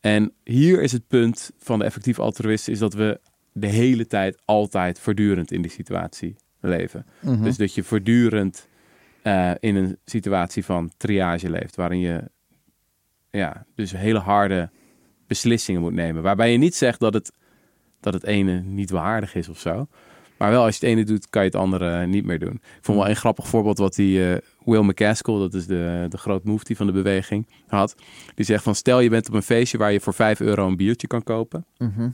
En hier is het punt van de effectief altruïst: is dat we de hele tijd, altijd, voortdurend in die situatie leven. Mhm. Dus dat je voortdurend eh, in een situatie van triage leeft, waarin je ja, dus hele harde beslissingen moet nemen. Waarbij je niet zegt dat het, dat het ene niet waardig is of zo. Maar wel als je het ene doet, kan je het andere niet meer doen. Ik vond wel een grappig voorbeeld wat die eh, Will McCaskill, dat is de, de groot mufti van de beweging, had. Die zegt van stel je bent op een feestje waar je voor 5 euro een biertje kan kopen. Mhm.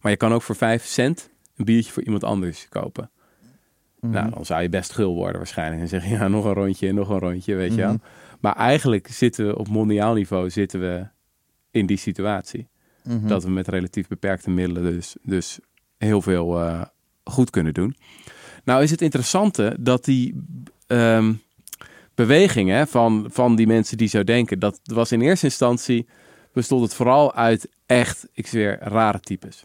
Maar je kan ook voor 5 cent een biertje voor iemand anders kopen. Mhm. Nou, dan zou je best gul worden waarschijnlijk. En zeggen, ja, nog een rondje en nog een rondje, weet je wel. Mhm. Maar eigenlijk zitten we op mondiaal niveau zitten we in die situatie. Dat we met relatief beperkte middelen dus, dus heel veel eh, goed kunnen doen. Nou is het interessante dat die ehm, beweging hè, van, van die mensen die zo denken... dat was in eerste instantie bestond het vooral uit echt, ik zweer, rare types.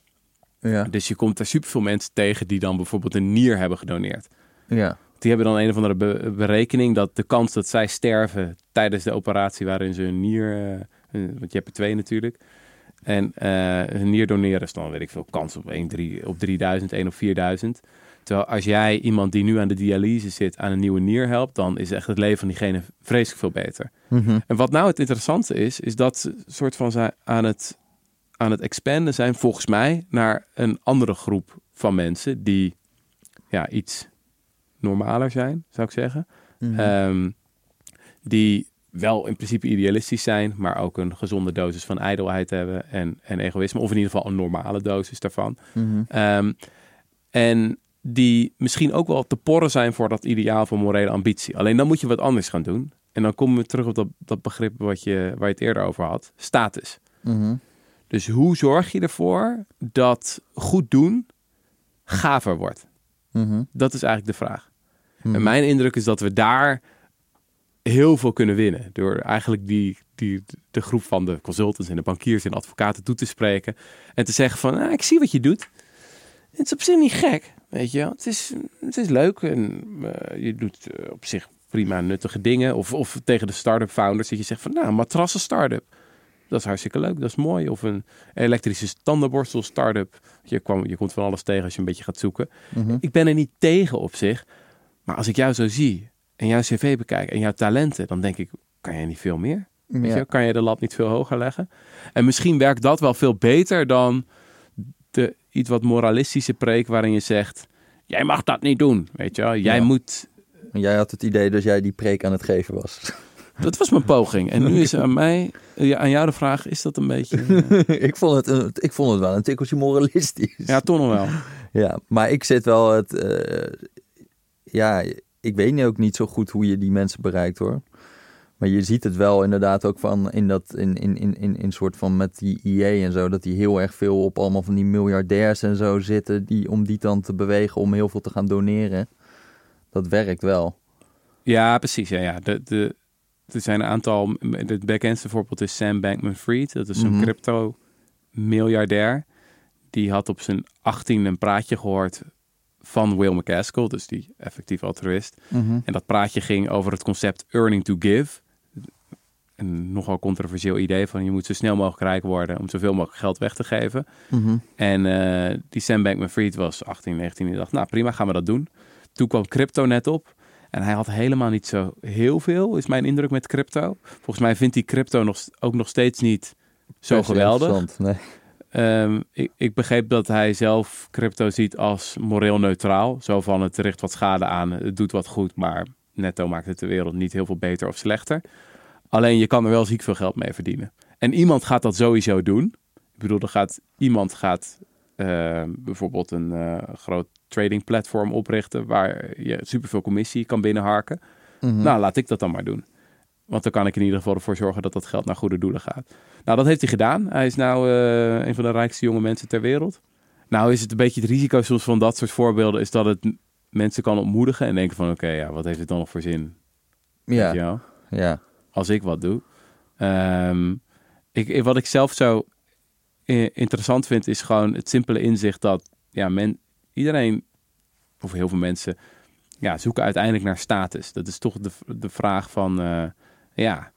ja. Dus je komt er superveel mensen tegen die dan bijvoorbeeld een nier hebben gedoneerd. ja. Die hebben dan een of andere be- berekening dat de kans dat zij sterven tijdens de operatie waarin ze een nier, een- want je hebt er twee natuurlijk, en eh, een nier doneren is dan weet ik veel kans op 1, 3, op 3000, 1 op 4000. Terwijl als jij iemand die nu aan de dialyse zit aan een nieuwe nier helpt, dan is echt het leven van diegene vreselijk veel beter. Mhm. En wat nou het interessante is, is dat ze soort van zijn aan het, aan het expanden zijn, volgens mij, naar een andere groep van mensen die ja, iets normaler zijn, zou ik zeggen. Mhm. Ehm, die wel in principe idealistisch zijn, maar ook een gezonde dosis van ijdelheid hebben en, en egoïsme, of in ieder geval een normale dosis daarvan. Mhm. Ehm, en die misschien ook wel te porren zijn voor dat ideaal van morele ambitie. Alleen dan moet je wat anders gaan doen. En dan komen we terug op dat, dat begrip wat je, waar je het eerder over had. Status. Mhm. Dus hoe zorg je ervoor dat goed doen gaver wordt? Mhm. Dat is eigenlijk de vraag. En mijn indruk is dat we daar heel veel kunnen winnen. Door eigenlijk die, die, de groep van de consultants en de bankiers en advocaten toe te spreken. En te zeggen van, ah, ik zie wat je doet. Het is op zich niet gek, weet je. Het is, het is leuk en eh, je doet eh, op zich prima nuttige dingen. Of, of tegen de start-up founders dat je zegt van, nou, een matrassen start-up. Dat is hartstikke leuk, dat is mooi. Of een elektrische tandenborstel start-up. Je, kwam, je komt van alles tegen als je een beetje gaat zoeken. Mhm. Ik ben er niet tegen op zich. Maar als ik jou zo zie en jouw cv bekijk en jouw talenten, dan denk ik, kan jij niet veel meer? Weet Ja. je, kan je de lat niet veel hoger leggen? En misschien werkt dat wel veel beter dan de iets wat moralistische preek waarin je zegt, jij mag dat niet doen, weet je wel? Jij Ja. moet... Jij had het idee dat jij die preek aan het geven was. Dat was mijn poging. En nu is aan mij, ja, aan jou de vraag, is dat een beetje... ik, vond het, een- ik vond het wel een tikkeltje moralistisch. ja, toch nog wel. Ja, maar ik zit wel het. eh, ja, ik weet nu ook niet zo goed hoe je die mensen bereikt hoor. Maar je ziet het wel inderdaad ook van in dat in, in, in, in, in soort van met die IE en zo, dat die heel erg veel op allemaal van die miljardairs en zo zitten, die, om die dan te bewegen om heel veel te gaan doneren. Dat werkt wel. Ja, precies. Ja, ja. De, de, er zijn een aantal. Het bekendste voorbeeld is Sam Bankman-Fried. Dat is een Mhm. crypto-miljardair. Die had op zijn 18 een praatje gehoord van Will McCaskill, dus die effectief altruïst. En dat praatje ging over het concept earning to give. Een nogal controversieel idee van je moet zo snel mogelijk rijk worden om zoveel mogelijk geld weg te geven. Mhm. En eh, die Sam Bankman-Fried was 18, 19 en die dacht, nou prima, gaan we dat doen. Toen kwam crypto net op. En hij had helemaal niet zo heel veel, is mijn indruk met crypto. Volgens mij vindt hij crypto nog, ook nog steeds niet zo geweldig. interessant, Nee. Ehm, ik, ik begreep dat hij zelf crypto ziet als moreel neutraal. Zo van het richt wat schade aan, het doet wat goed, maar netto maakt het de wereld niet heel veel beter of slechter. Alleen je kan er wel ziek veel geld mee verdienen. En iemand gaat dat sowieso doen. Ik bedoel, er gaat, iemand gaat ehm, bijvoorbeeld een eh, groot trading platform oprichten waar je superveel commissie kan binnenharken. Mhm. Nou, laat ik dat dan maar doen. Want dan kan ik in ieder geval ervoor zorgen dat dat geld naar goede doelen gaat. Nou, dat heeft hij gedaan. Hij is nou eh, een van de rijkste jonge mensen ter wereld. Nou is het een beetje het risico soms van dat soort voorbeelden... is dat het mensen kan ontmoedigen en denken van... oké, ja, wat heeft het dan nog voor zin? Ja, ja. Als ik wat doe. Ehm, ik, wat ik zelf zo interessant vind... is gewoon het simpele inzicht dat... Ja, men, iedereen, of heel veel mensen... Ja, zoeken uiteindelijk naar status. Dat is toch de, de vraag van... eh, ja,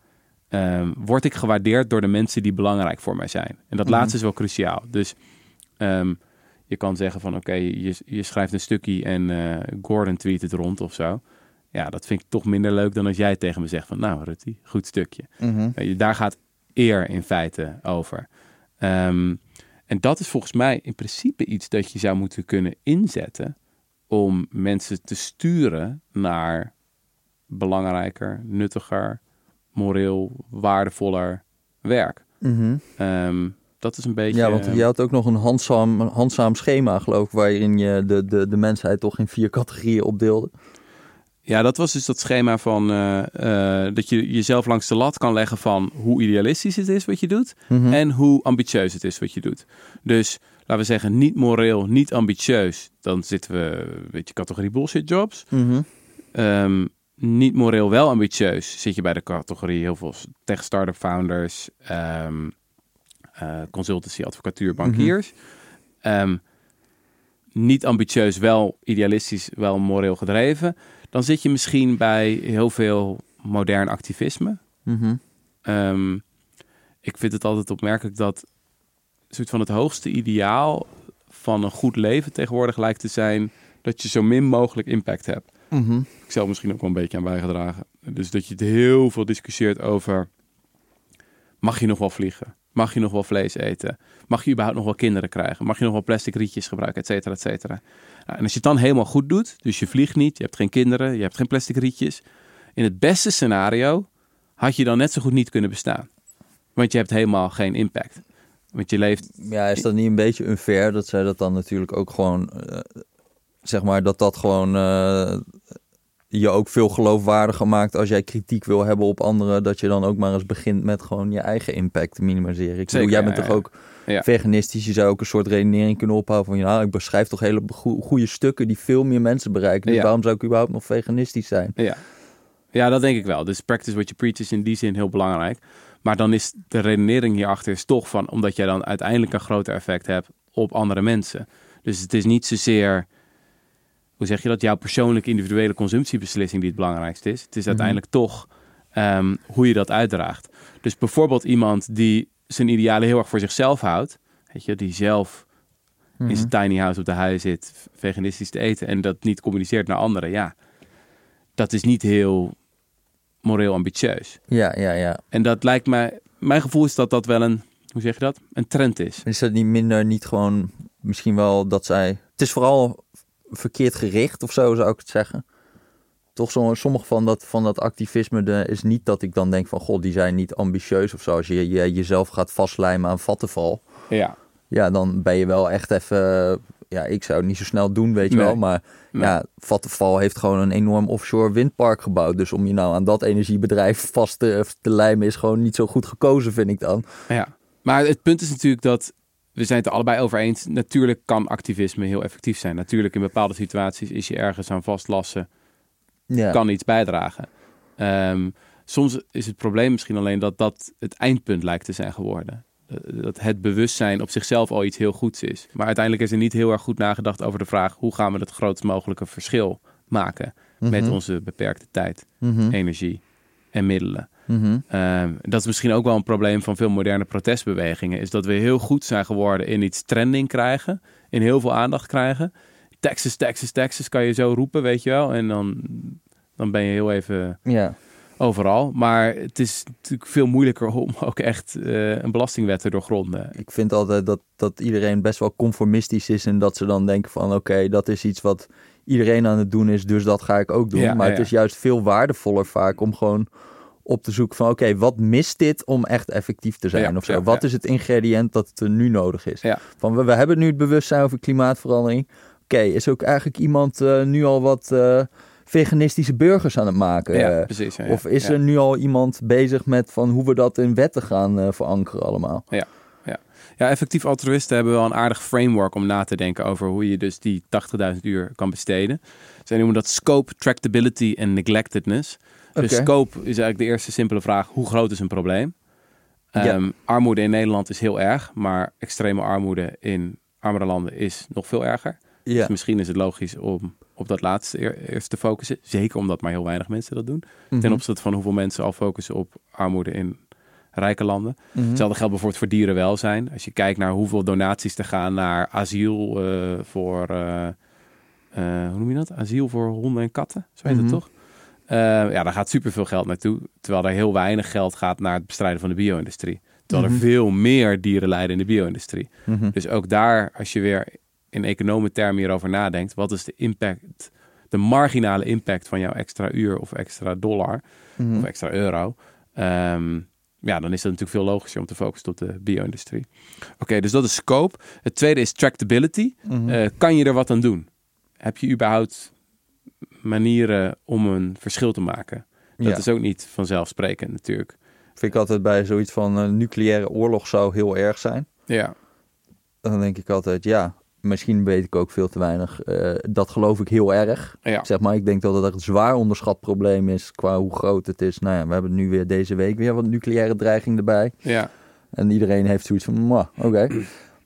ehm, word ik gewaardeerd door de mensen die belangrijk voor mij zijn? En dat Mhm. laatste is wel cruciaal. Dus ehm, je kan zeggen van oké, je, je schrijft een stukje en eh, Gordon tweet het rond of zo. Ja, dat vind ik toch minder leuk dan als jij tegen me zegt van nou Rutte, goed stukje. Mhm. Je, Daar gaat eer in feite over. Ehm, en dat is volgens mij in principe iets dat je zou moeten kunnen inzetten om mensen te sturen naar belangrijker, nuttiger, moreel waardevoller werk. Mhm. Ehm, dat is een beetje. Ja, want je had ook nog een handzaam, handzaam schema, geloof ik, waarin je de, de, de mensheid toch in vier categorieën opdeelde. Ja, dat was dus dat schema van eh, eh, dat je jezelf langs de lat kan leggen van hoe idealistisch het is wat je doet Mhm. en hoe ambitieus het is wat je doet. Dus laten we zeggen, niet moreel, niet ambitieus, dan zitten we, weet je, categorie bullshit jobs. Mhm. Ehm, niet moreel, wel ambitieus, zit je bij de categorie heel veel tech startup founders, eh, consultancy, advocatuur, bankiers. Ehm, niet ambitieus, wel idealistisch, wel moreel gedreven. Dan zit je misschien bij heel veel modern activisme. Mhm. Ehm, ik vind het altijd opmerkelijk dat soort van het hoogste ideaal van een goed leven tegenwoordig lijkt te zijn dat je zo min mogelijk impact hebt. Mhm. Ik zelf misschien ook wel een beetje aan bijgedragen. Dus dat je het heel veel discussieert over mag je nog wel vliegen? Mag je nog wel vlees eten? Mag je überhaupt nog wel kinderen krijgen? Mag je nog wel plastic rietjes gebruiken, et cetera, et cetera? Nou, en als je het dan helemaal goed doet, dus je vliegt niet, je hebt geen kinderen, je hebt geen plastic rietjes. In het beste scenario had je dan net zo goed niet kunnen bestaan. Want je hebt helemaal geen impact. Want je leeft Ja, is dat niet een beetje unfair dat zij dat dan natuurlijk ook gewoon, eh, zeg maar, dat dat gewoon eh, je ook veel geloofwaardiger maakt als jij kritiek wil hebben op anderen, dat je dan ook maar eens begint met gewoon je eigen impact te minimaliseren. Ik bedoel, jij bent ja, toch ook Ja. veganistisch, je zou ook een soort redenering kunnen ophouden van, ja, ik beschrijf toch hele goe- goede stukken die veel meer mensen bereiken, dus waarom zou ik überhaupt nog veganistisch zijn? Ja. ja, dat denk ik wel. Dus practice what you preach is in die zin heel belangrijk. Maar dan is de redenering hierachter is toch van, omdat jij dan uiteindelijk een groter effect hebt op andere mensen. Dus het is niet zozeer, hoe zeg je dat, jouw persoonlijke individuele consumptiebeslissing die het belangrijkste is. Het is Mhm. uiteindelijk toch ehm, hoe je dat uitdraagt. Dus bijvoorbeeld iemand die zijn idealen heel erg voor zichzelf houdt, weet je, die zelf Mhm. in zijn tiny house op de huis zit, veganistisch te eten en dat niet communiceert naar anderen, ja, dat is niet heel moreel ambitieus. Ja, ja, ja. En dat lijkt mij, mijn gevoel is dat dat wel een, hoe zeg je dat, een trend is. Is dat niet minder, niet gewoon, misschien wel dat zij... Het is vooral verkeerd gericht of zo, zou ik het zeggen. Toch zo, sommige van dat, van dat activisme de, is niet dat ik dan denk van... God, die zijn niet ambitieus of zo. Als je, je jezelf gaat vastlijmen aan vattenval... Ja, Ja, dan ben je wel echt even... Ja, ik zou het niet zo snel doen, weet je Nee. wel. Maar Nee. ja, Vattenfall heeft gewoon een enorm offshore windpark gebouwd. Dus om je nou aan dat energiebedrijf vast te, te lijmen... is gewoon niet zo goed gekozen, vind ik dan. ja. Maar het punt is natuurlijk dat we zijn het er allebei over eens. Natuurlijk kan activisme heel effectief zijn. Natuurlijk in bepaalde situaties is je ergens aan vastlassen, Ja, kan iets bijdragen. Ehm, soms is het probleem misschien alleen dat dat het eindpunt lijkt te zijn geworden. Eh, Dat het bewustzijn op zichzelf al iets heel goeds is. Maar uiteindelijk is er niet heel erg goed nagedacht over de vraag... hoe gaan we het grootst mogelijke verschil maken met Mhm. onze beperkte tijd, Mhm, energie en middelen. mhm. Ehm, dat is misschien ook wel een probleem van veel moderne protestbewegingen. Is dat we heel goed zijn geworden in iets trending krijgen. In heel veel aandacht krijgen. Texas, Texas, Texas kan je zo roepen, weet je wel. En dan, dan ben je heel even Ja. overal. Maar het is natuurlijk veel moeilijker om ook echt eh, een belastingwet te doorgronden. Ik vind altijd dat, dat iedereen best wel conformistisch is en dat ze dan denken van oké, dat is iets wat iedereen aan het doen is, dus dat ga ik ook doen. Ja, maar ja, het is juist veel waardevoller vaak om gewoon op te zoeken van oké, wat mist dit om echt effectief te zijn of zo? wat is het ingrediënt dat er nu nodig is? Van we, we hebben nu het bewustzijn over klimaatverandering. Oké, is ook eigenlijk iemand eh, nu al wat eh, veganistische burgers aan het maken? ja, precies. ja, ja. of is er nu al iemand bezig met van hoe we dat in wetten gaan eh, verankeren allemaal? Ja, effectief altruïsten hebben wel een aardig framework om na te denken over hoe je dus die 80.000 uur kan besteden. Zij noemen dat scope, tractability en neglectedness. Dus scope is eigenlijk de eerste simpele vraag, hoe groot is een probleem? Ja. Ehm, Armoede in Nederland is heel erg, maar extreme armoede in armere landen is nog veel erger. Ja. Dus misschien is het logisch om op dat laatste eer- eerst te focussen. Zeker omdat maar heel weinig mensen dat doen. Ten Mhm. opzichte van hoeveel mensen al focussen op armoede in rijke landen. Mhm. Hetzelfde geldt bijvoorbeeld voor dierenwelzijn. Als je kijkt naar hoeveel donaties er gaan naar asiel eh, voor, eh, eh, hoe noem je dat? Asiel voor honden en katten, zo heet Mhm. het toch? Eh, ja, daar gaat superveel geld naartoe. Terwijl er heel weinig geld gaat naar het bestrijden van de bio-industrie. Terwijl Mhm. er veel meer dieren lijden in de bio-industrie. Mhm. Dus ook daar, als je weer in economen termen hierover nadenkt, wat is de impact, de marginale impact van jouw extra uur of extra dollar Mhm. of extra euro? Ehm, ja, dan is het natuurlijk veel logischer om te focussen op de bio-industrie. Oké, dus dat is scope. Het tweede is tractability. Mhm. Eh, kan je er wat aan doen? Heb je überhaupt manieren om een verschil te maken? Dat Ja. is ook niet vanzelfsprekend natuurlijk. Vind ik altijd bij zoiets van een nucleaire oorlog zou heel erg zijn. Ja, Dan denk ik altijd, ja, misschien weet ik ook veel te weinig. Eh, dat geloof ik heel erg. ja. Zeg maar, ik denk dat het echt een zwaar onderschat probleem is qua hoe groot het is. Nou ja, we hebben nu weer deze week weer wat nucleaire dreiging erbij. ja. En iedereen heeft zoiets van, "Mwah, oké.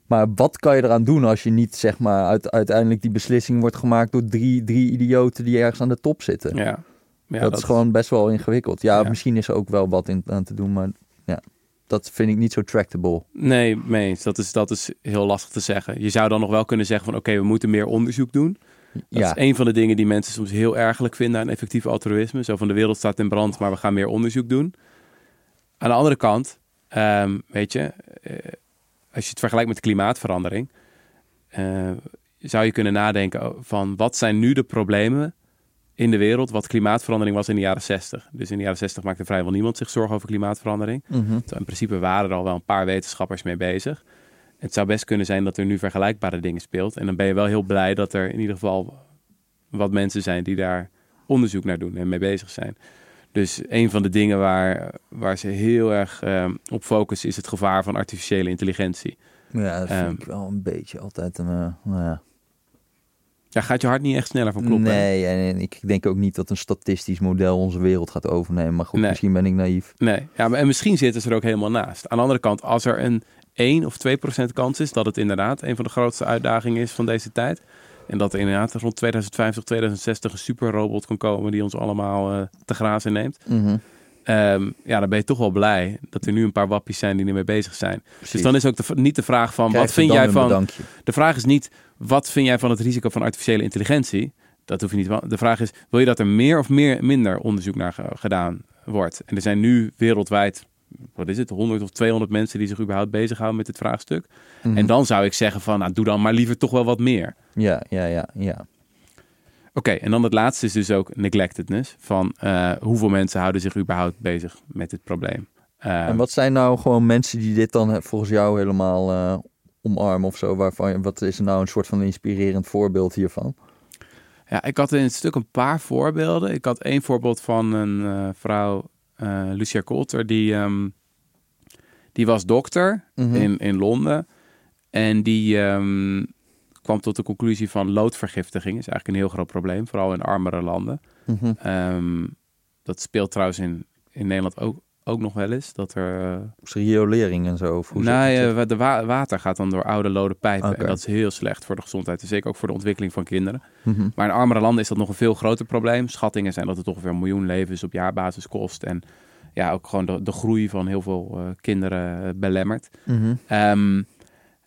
Maar wat kan je eraan doen als je niet, zeg maar, uit, uiteindelijk die beslissing wordt gemaakt door drie, drie idioten die ergens aan de top zitten? ja. ja dat, is gewoon best wel ingewikkeld. Ja, Ja. misschien is er ook wel wat in, aan te doen, maar ja, dat vind ik niet zo tractable. Nee, mee. Dat is, dat is heel lastig te zeggen. Je zou dan nog wel kunnen zeggen van oké, we moeten meer onderzoek doen. Dat ja, is een van de dingen die mensen soms heel ergelijk vinden aan effectief altruïsme. Zo van de wereld staat in brand, maar we gaan meer onderzoek doen. Aan de andere kant, ehm, weet je, eh, als je het vergelijkt met klimaatverandering, eh, zou je kunnen nadenken van wat zijn nu de problemen in de wereld wat klimaatverandering was in de jaren 60. Dus in de jaren 60 maakte vrijwel niemand zich zorgen over klimaatverandering. Mhm. In principe waren er al wel een paar wetenschappers mee bezig. Het zou best kunnen zijn dat er nu vergelijkbare dingen speelt. En dan ben je wel heel blij dat er in ieder geval wat mensen zijn die daar onderzoek naar doen en mee bezig zijn. Dus een van de dingen waar, waar ze heel erg ehm, op focussen is het gevaar van artificiële intelligentie. ja dat vind Ehm. ik wel een beetje altijd een, eh, nou ja. Ja, gaat je hart niet echt sneller van kloppen? Nee, en, ik denk ook niet dat een statistisch model onze wereld gaat overnemen. Maar goed, Nee. misschien ben ik naïef. Nee, ja, maar, en misschien zitten ze er ook helemaal naast. Aan de andere kant, als er een 1 of 2 procent kans is dat het inderdaad een van de grootste uitdagingen is van deze tijd. En dat er inderdaad rond 2050, 2060 een superrobot kan komen die ons allemaal eh, te grazen neemt. Mhm. Ehm, ja, dan ben je toch wel blij dat er nu een paar wappies zijn die ermee bezig zijn. Precies. Dus dan is ook de, niet de vraag van Krijg wat vind jij van. bedankje. De vraag is niet wat vind jij van het risico van artificiële intelligentie. Dat hoef je niet. De vraag is: wil je dat er meer of meer, minder onderzoek naar ge- gedaan wordt? En er zijn nu wereldwijd, wat is het, 100 of 200 mensen die zich überhaupt bezighouden met dit vraagstuk. Mhm. En dan zou ik zeggen van, nou, doe dan maar liever toch wel wat meer. Ja, ja, ja, ja. Oké, en dan het laatste is dus ook neglectedness. Van eh, hoeveel mensen houden zich überhaupt bezig met dit probleem. Eh, En wat zijn nou gewoon mensen die dit dan eh, volgens jou helemaal omarmen of zo? Waarvan, wat is er nou een soort van inspirerend voorbeeld hiervan? Ja, ik had in het stuk een paar voorbeelden. Ik had één voorbeeld van een vrouw, Lucia Coulter, die, ehm, die was dokter Mhm. in, in Londen. En die ehm, kwam tot de conclusie van loodvergiftiging is eigenlijk een heel groot probleem, vooral in armere landen. Mhm. Ehm, dat speelt trouwens in, in Nederland ook, ook nog wel eens. Dat er. eh, riolering en zo? Of hoe zeg nee, eh, de wa- water gaat dan door oude lode pijpen. En dat is heel slecht voor de gezondheid. En zeker ook voor de ontwikkeling van kinderen. Mhm. Maar in armere landen is dat nog een veel groter probleem. Schattingen zijn dat het ongeveer een miljoen levens op jaarbasis kost. En ja, ook gewoon de, de groei van heel veel eh, kinderen eh, belemmert. Ehm,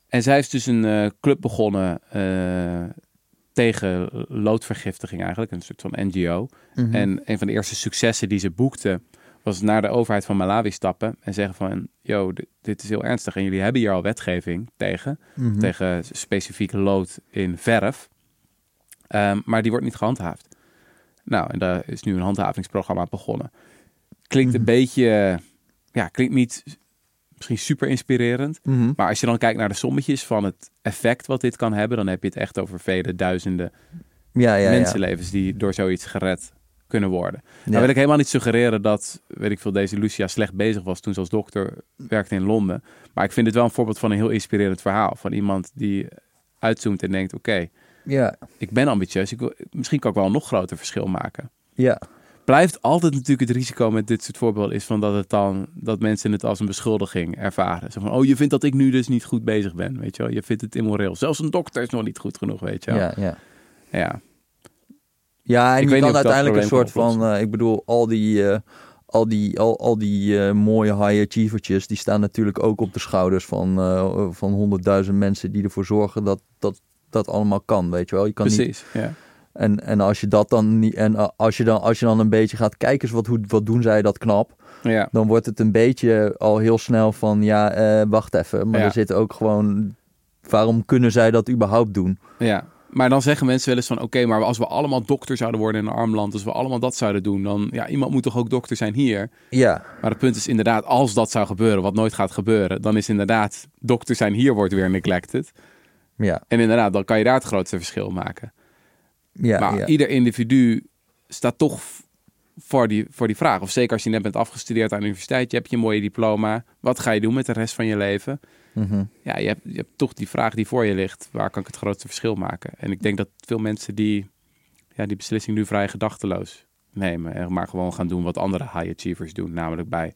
en zij heeft dus een eh, club begonnen eh, tegen loodvergiftiging eigenlijk. Een soort van NGO. Mhm. En een van de eerste successen die ze boekte was naar de overheid van Malawi stappen en zeggen van, yo, dit, dit is heel ernstig en jullie hebben hier al wetgeving tegen, Mhm. tegen specifiek lood in verf, Ehm, maar die wordt niet gehandhaafd. Nou, en daar is nu een handhavingsprogramma begonnen. Klinkt een Mhm. beetje, ja, klinkt niet misschien super inspirerend, Mhm. maar als je dan kijkt naar de sommetjes van het effect wat dit kan hebben, dan heb je het echt over vele duizenden Ja, ja, ja. mensenlevens die door zoiets gered kunnen worden. Nou wil ik helemaal niet suggereren dat, weet ik veel, deze Lucia slecht bezig was toen ze als dokter werkte in Londen. Maar ik vind het wel een voorbeeld van een heel inspirerend verhaal. Van iemand die uitzoomt en denkt, oké, Ja, ik ben ambitieus. Ik wil, misschien kan ik wel een nog groter verschil maken. ja. Blijft altijd natuurlijk het risico met dit soort voorbeelden is van dat het dan dat mensen het als een beschuldiging ervaren. Zo van, oh, je vindt dat ik nu dus niet goed bezig ben, weet je wel? Je vindt het immoreel. Zelfs een dokter is nog niet goed genoeg, weet je wel? ja, ja. ja. Ja, en Ik je niet kan uiteindelijk een soort van, eh, ik bedoel, al die, eh, al die, al, al die eh, mooie high achievertjes, die staan natuurlijk ook op de schouders van, van honderdduizend mensen die ervoor zorgen dat dat, dat allemaal kan, weet je wel. Je kan niet, Precies, ja. En, en als je dat dan niet, en eh, als je dan, als je dan een beetje gaat kijken, wat, hoe, wat doen zij dat knap, Ja, dan wordt het een beetje al heel snel van, ja, eh, wacht even, maar Ja. er zit ook gewoon, waarom kunnen zij dat überhaupt doen? ja. Maar dan zeggen mensen wel eens van... oké, maar als we allemaal dokter zouden worden in een arm land... als we allemaal dat zouden doen... dan... ja, iemand moet toch ook dokter zijn hier? Ja, Maar het punt is inderdaad... als dat zou gebeuren, wat nooit gaat gebeuren... dan is inderdaad dokter zijn hier wordt weer neglected. ja, En inderdaad, dan kan je daar het grootste verschil maken. Ja, maar ja. ieder individu staat toch voor die, voor die vraag. Of zeker als je net bent afgestudeerd aan de universiteit... je hebt je mooie diploma. Wat ga je doen met de rest van je leven? Mhm. ja, je hebt, je hebt toch die vraag die voor je ligt. Waar kan ik het grootste verschil maken? En ik denk dat veel mensen die ja, die beslissing nu vrij gedachteloos nemen. En maar gewoon gaan doen wat andere high achievers doen. Namelijk bij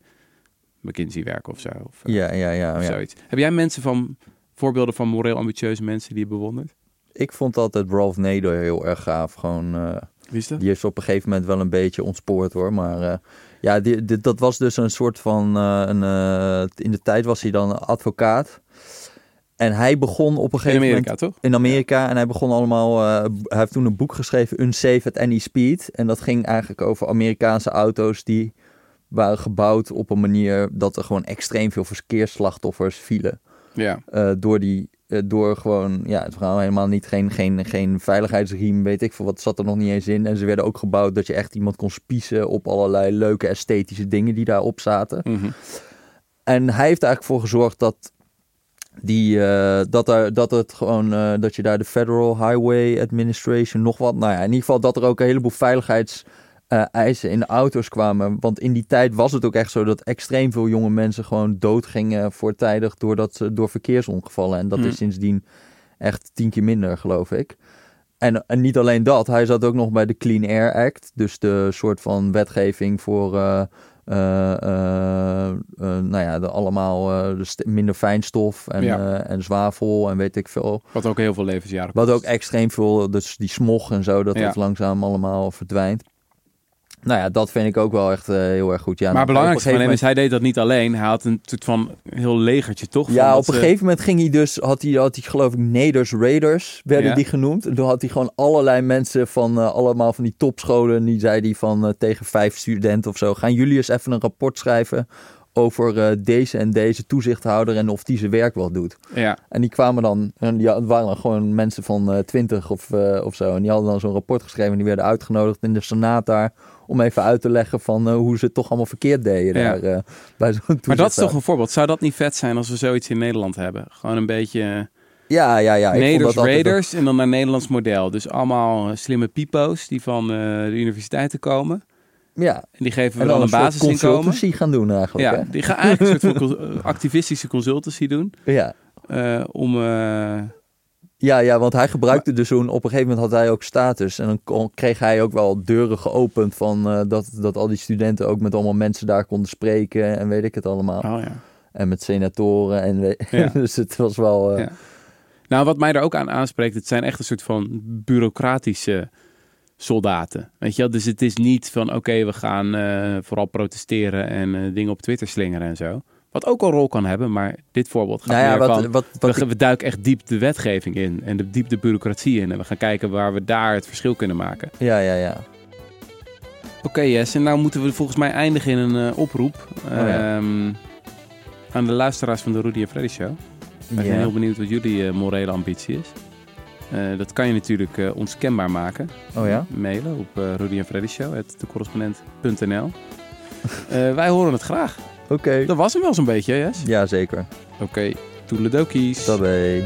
McKinsey werken of zo. Of, eh, ja, ja, ja, of ja. zoiets. Heb jij mensen van, voorbeelden van moreel ambitieuze mensen die je bewondert? Ik vond altijd Ralph Nader heel erg gaaf. Gewoon, eh, Wie is dat? die is op een gegeven moment wel een beetje ontspoord hoor. Maar eh, ja, die, die- dat was dus een soort van. eh, een, in de tijd was hij dan advocaat. En hij begon op een In gegeven Amerika, moment. toch? In Amerika. En hij begon allemaal. hij heeft toen een boek geschreven, Unsafe at Any Speed. En dat ging eigenlijk over Amerikaanse auto's die waren gebouwd op een manier dat er gewoon extreem veel verkeersslachtoffers vielen. Ja. Door die, door gewoon, ja, het verhaal helemaal niet, geen, geen, geen veiligheidsriem, weet ik veel wat, zat er nog niet eens in. En ze werden ook gebouwd dat je echt iemand kon spiezen op allerlei leuke esthetische dingen die daarop zaten. Mhm. En hij heeft eigenlijk voor gezorgd dat die, eh, dat, er, dat het gewoon, eh, dat je daar de Federal Highway Administration nog wat, nou ja, in ieder geval dat er ook een heleboel veiligheids eh, eisen in de auto's kwamen. Want in die tijd was het ook echt zo dat extreem veel jonge mensen gewoon doodgingen voortijdig doordat ze door verkeersongevallen. En dat Hmm. is sindsdien echt tien keer minder, geloof ik. En, en niet alleen dat, hij zat ook nog bij de Clean Air Act. Dus de soort van wetgeving voor, eh, eh, nou ja, de, allemaal de minder fijnstof en, Ja. en zwavel en weet ik veel. Wat ook heel veel levensjaren Wat ook extreem veel, dus die smog en zo, dat Ja. dat langzaam allemaal verdwijnt. Nou ja, dat vind ik ook wel echt eh, heel erg goed. Ja, maar op van is, hij deed dat niet alleen. Hij had een soort van heel legertje, toch? Ja, op een ze- gegeven moment ging hij dus, had hij, had hij geloof ik Neders Raiders, werden Ja. die genoemd. En toen had hij gewoon allerlei mensen van eh, allemaal van die topscholen. En die zei die van eh, tegen vijf studenten of zo, gaan jullie eens even een rapport schrijven over eh, deze en deze toezichthouder en of die zijn werk wel doet. Ja, En die kwamen dan, en die waren dan gewoon mensen van eh, 20 of, eh, of zo. En die hadden dan zo'n rapport geschreven en die werden uitgenodigd in de Senaat daar. Om even uit te leggen van eh, hoe ze het toch allemaal verkeerd deden Ja. daar eh, bij zo'n maar dat is toch een voorbeeld. Zou dat niet vet zijn als we zoiets in Nederland hebben? Gewoon een beetje Ja, ja, ja. ik vond Neders dat Raiders en dan naar Nederlands model. Dus allemaal eh, slimme pipo's die van eh, de universiteiten komen. Ja, En die geven we dan dan een basisinkomen. consultancy gaan doen eigenlijk. Ja, die gaan eigenlijk een soort van activistische consultancy doen. Ja. eh, om... eh, Ja, ja, want hij gebruikte dus zo'n... Op een gegeven moment had hij ook status. En dan kon- kreeg hij ook wel deuren geopend van... eh, dat, dat al die studenten ook met allemaal mensen daar konden spreken. En weet ik het allemaal. oh ja. En met senatoren. En Ja. dus het was wel... eh, Ja. Nou, wat mij er ook aan aanspreekt, het zijn echt een soort van bureaucratische soldaten. Weet je wel? Dus het is niet van, oké, we gaan eh, vooral protesteren en dingen op Twitter slingeren en zo. Wat ook een rol kan hebben, maar dit voorbeeld gaat Nou ja, meer wat, van... wat, wat we, we duiken echt diep de wetgeving in en de, diep de bureaucratie in. En we gaan kijken waar we daar het verschil kunnen maken. ja, ja, ja. Oké, Jess, en nou moeten we volgens mij eindigen in een eh, oproep. Oh ja. ehm, aan de luisteraars van de Rudy en Freddy Show. Zijn Ja. heel benieuwd wat jullie eh, morele ambitie is. Eh, dat kan je natuurlijk eh, ons kenbaar maken. Oh ja? Mailen op uh, Rudy en Freddy Show, wij horen het graag. Oké. Dat was hem wel zo'n beetje, Jess? Ja, zeker. Oké, toedeledokies. Tabé.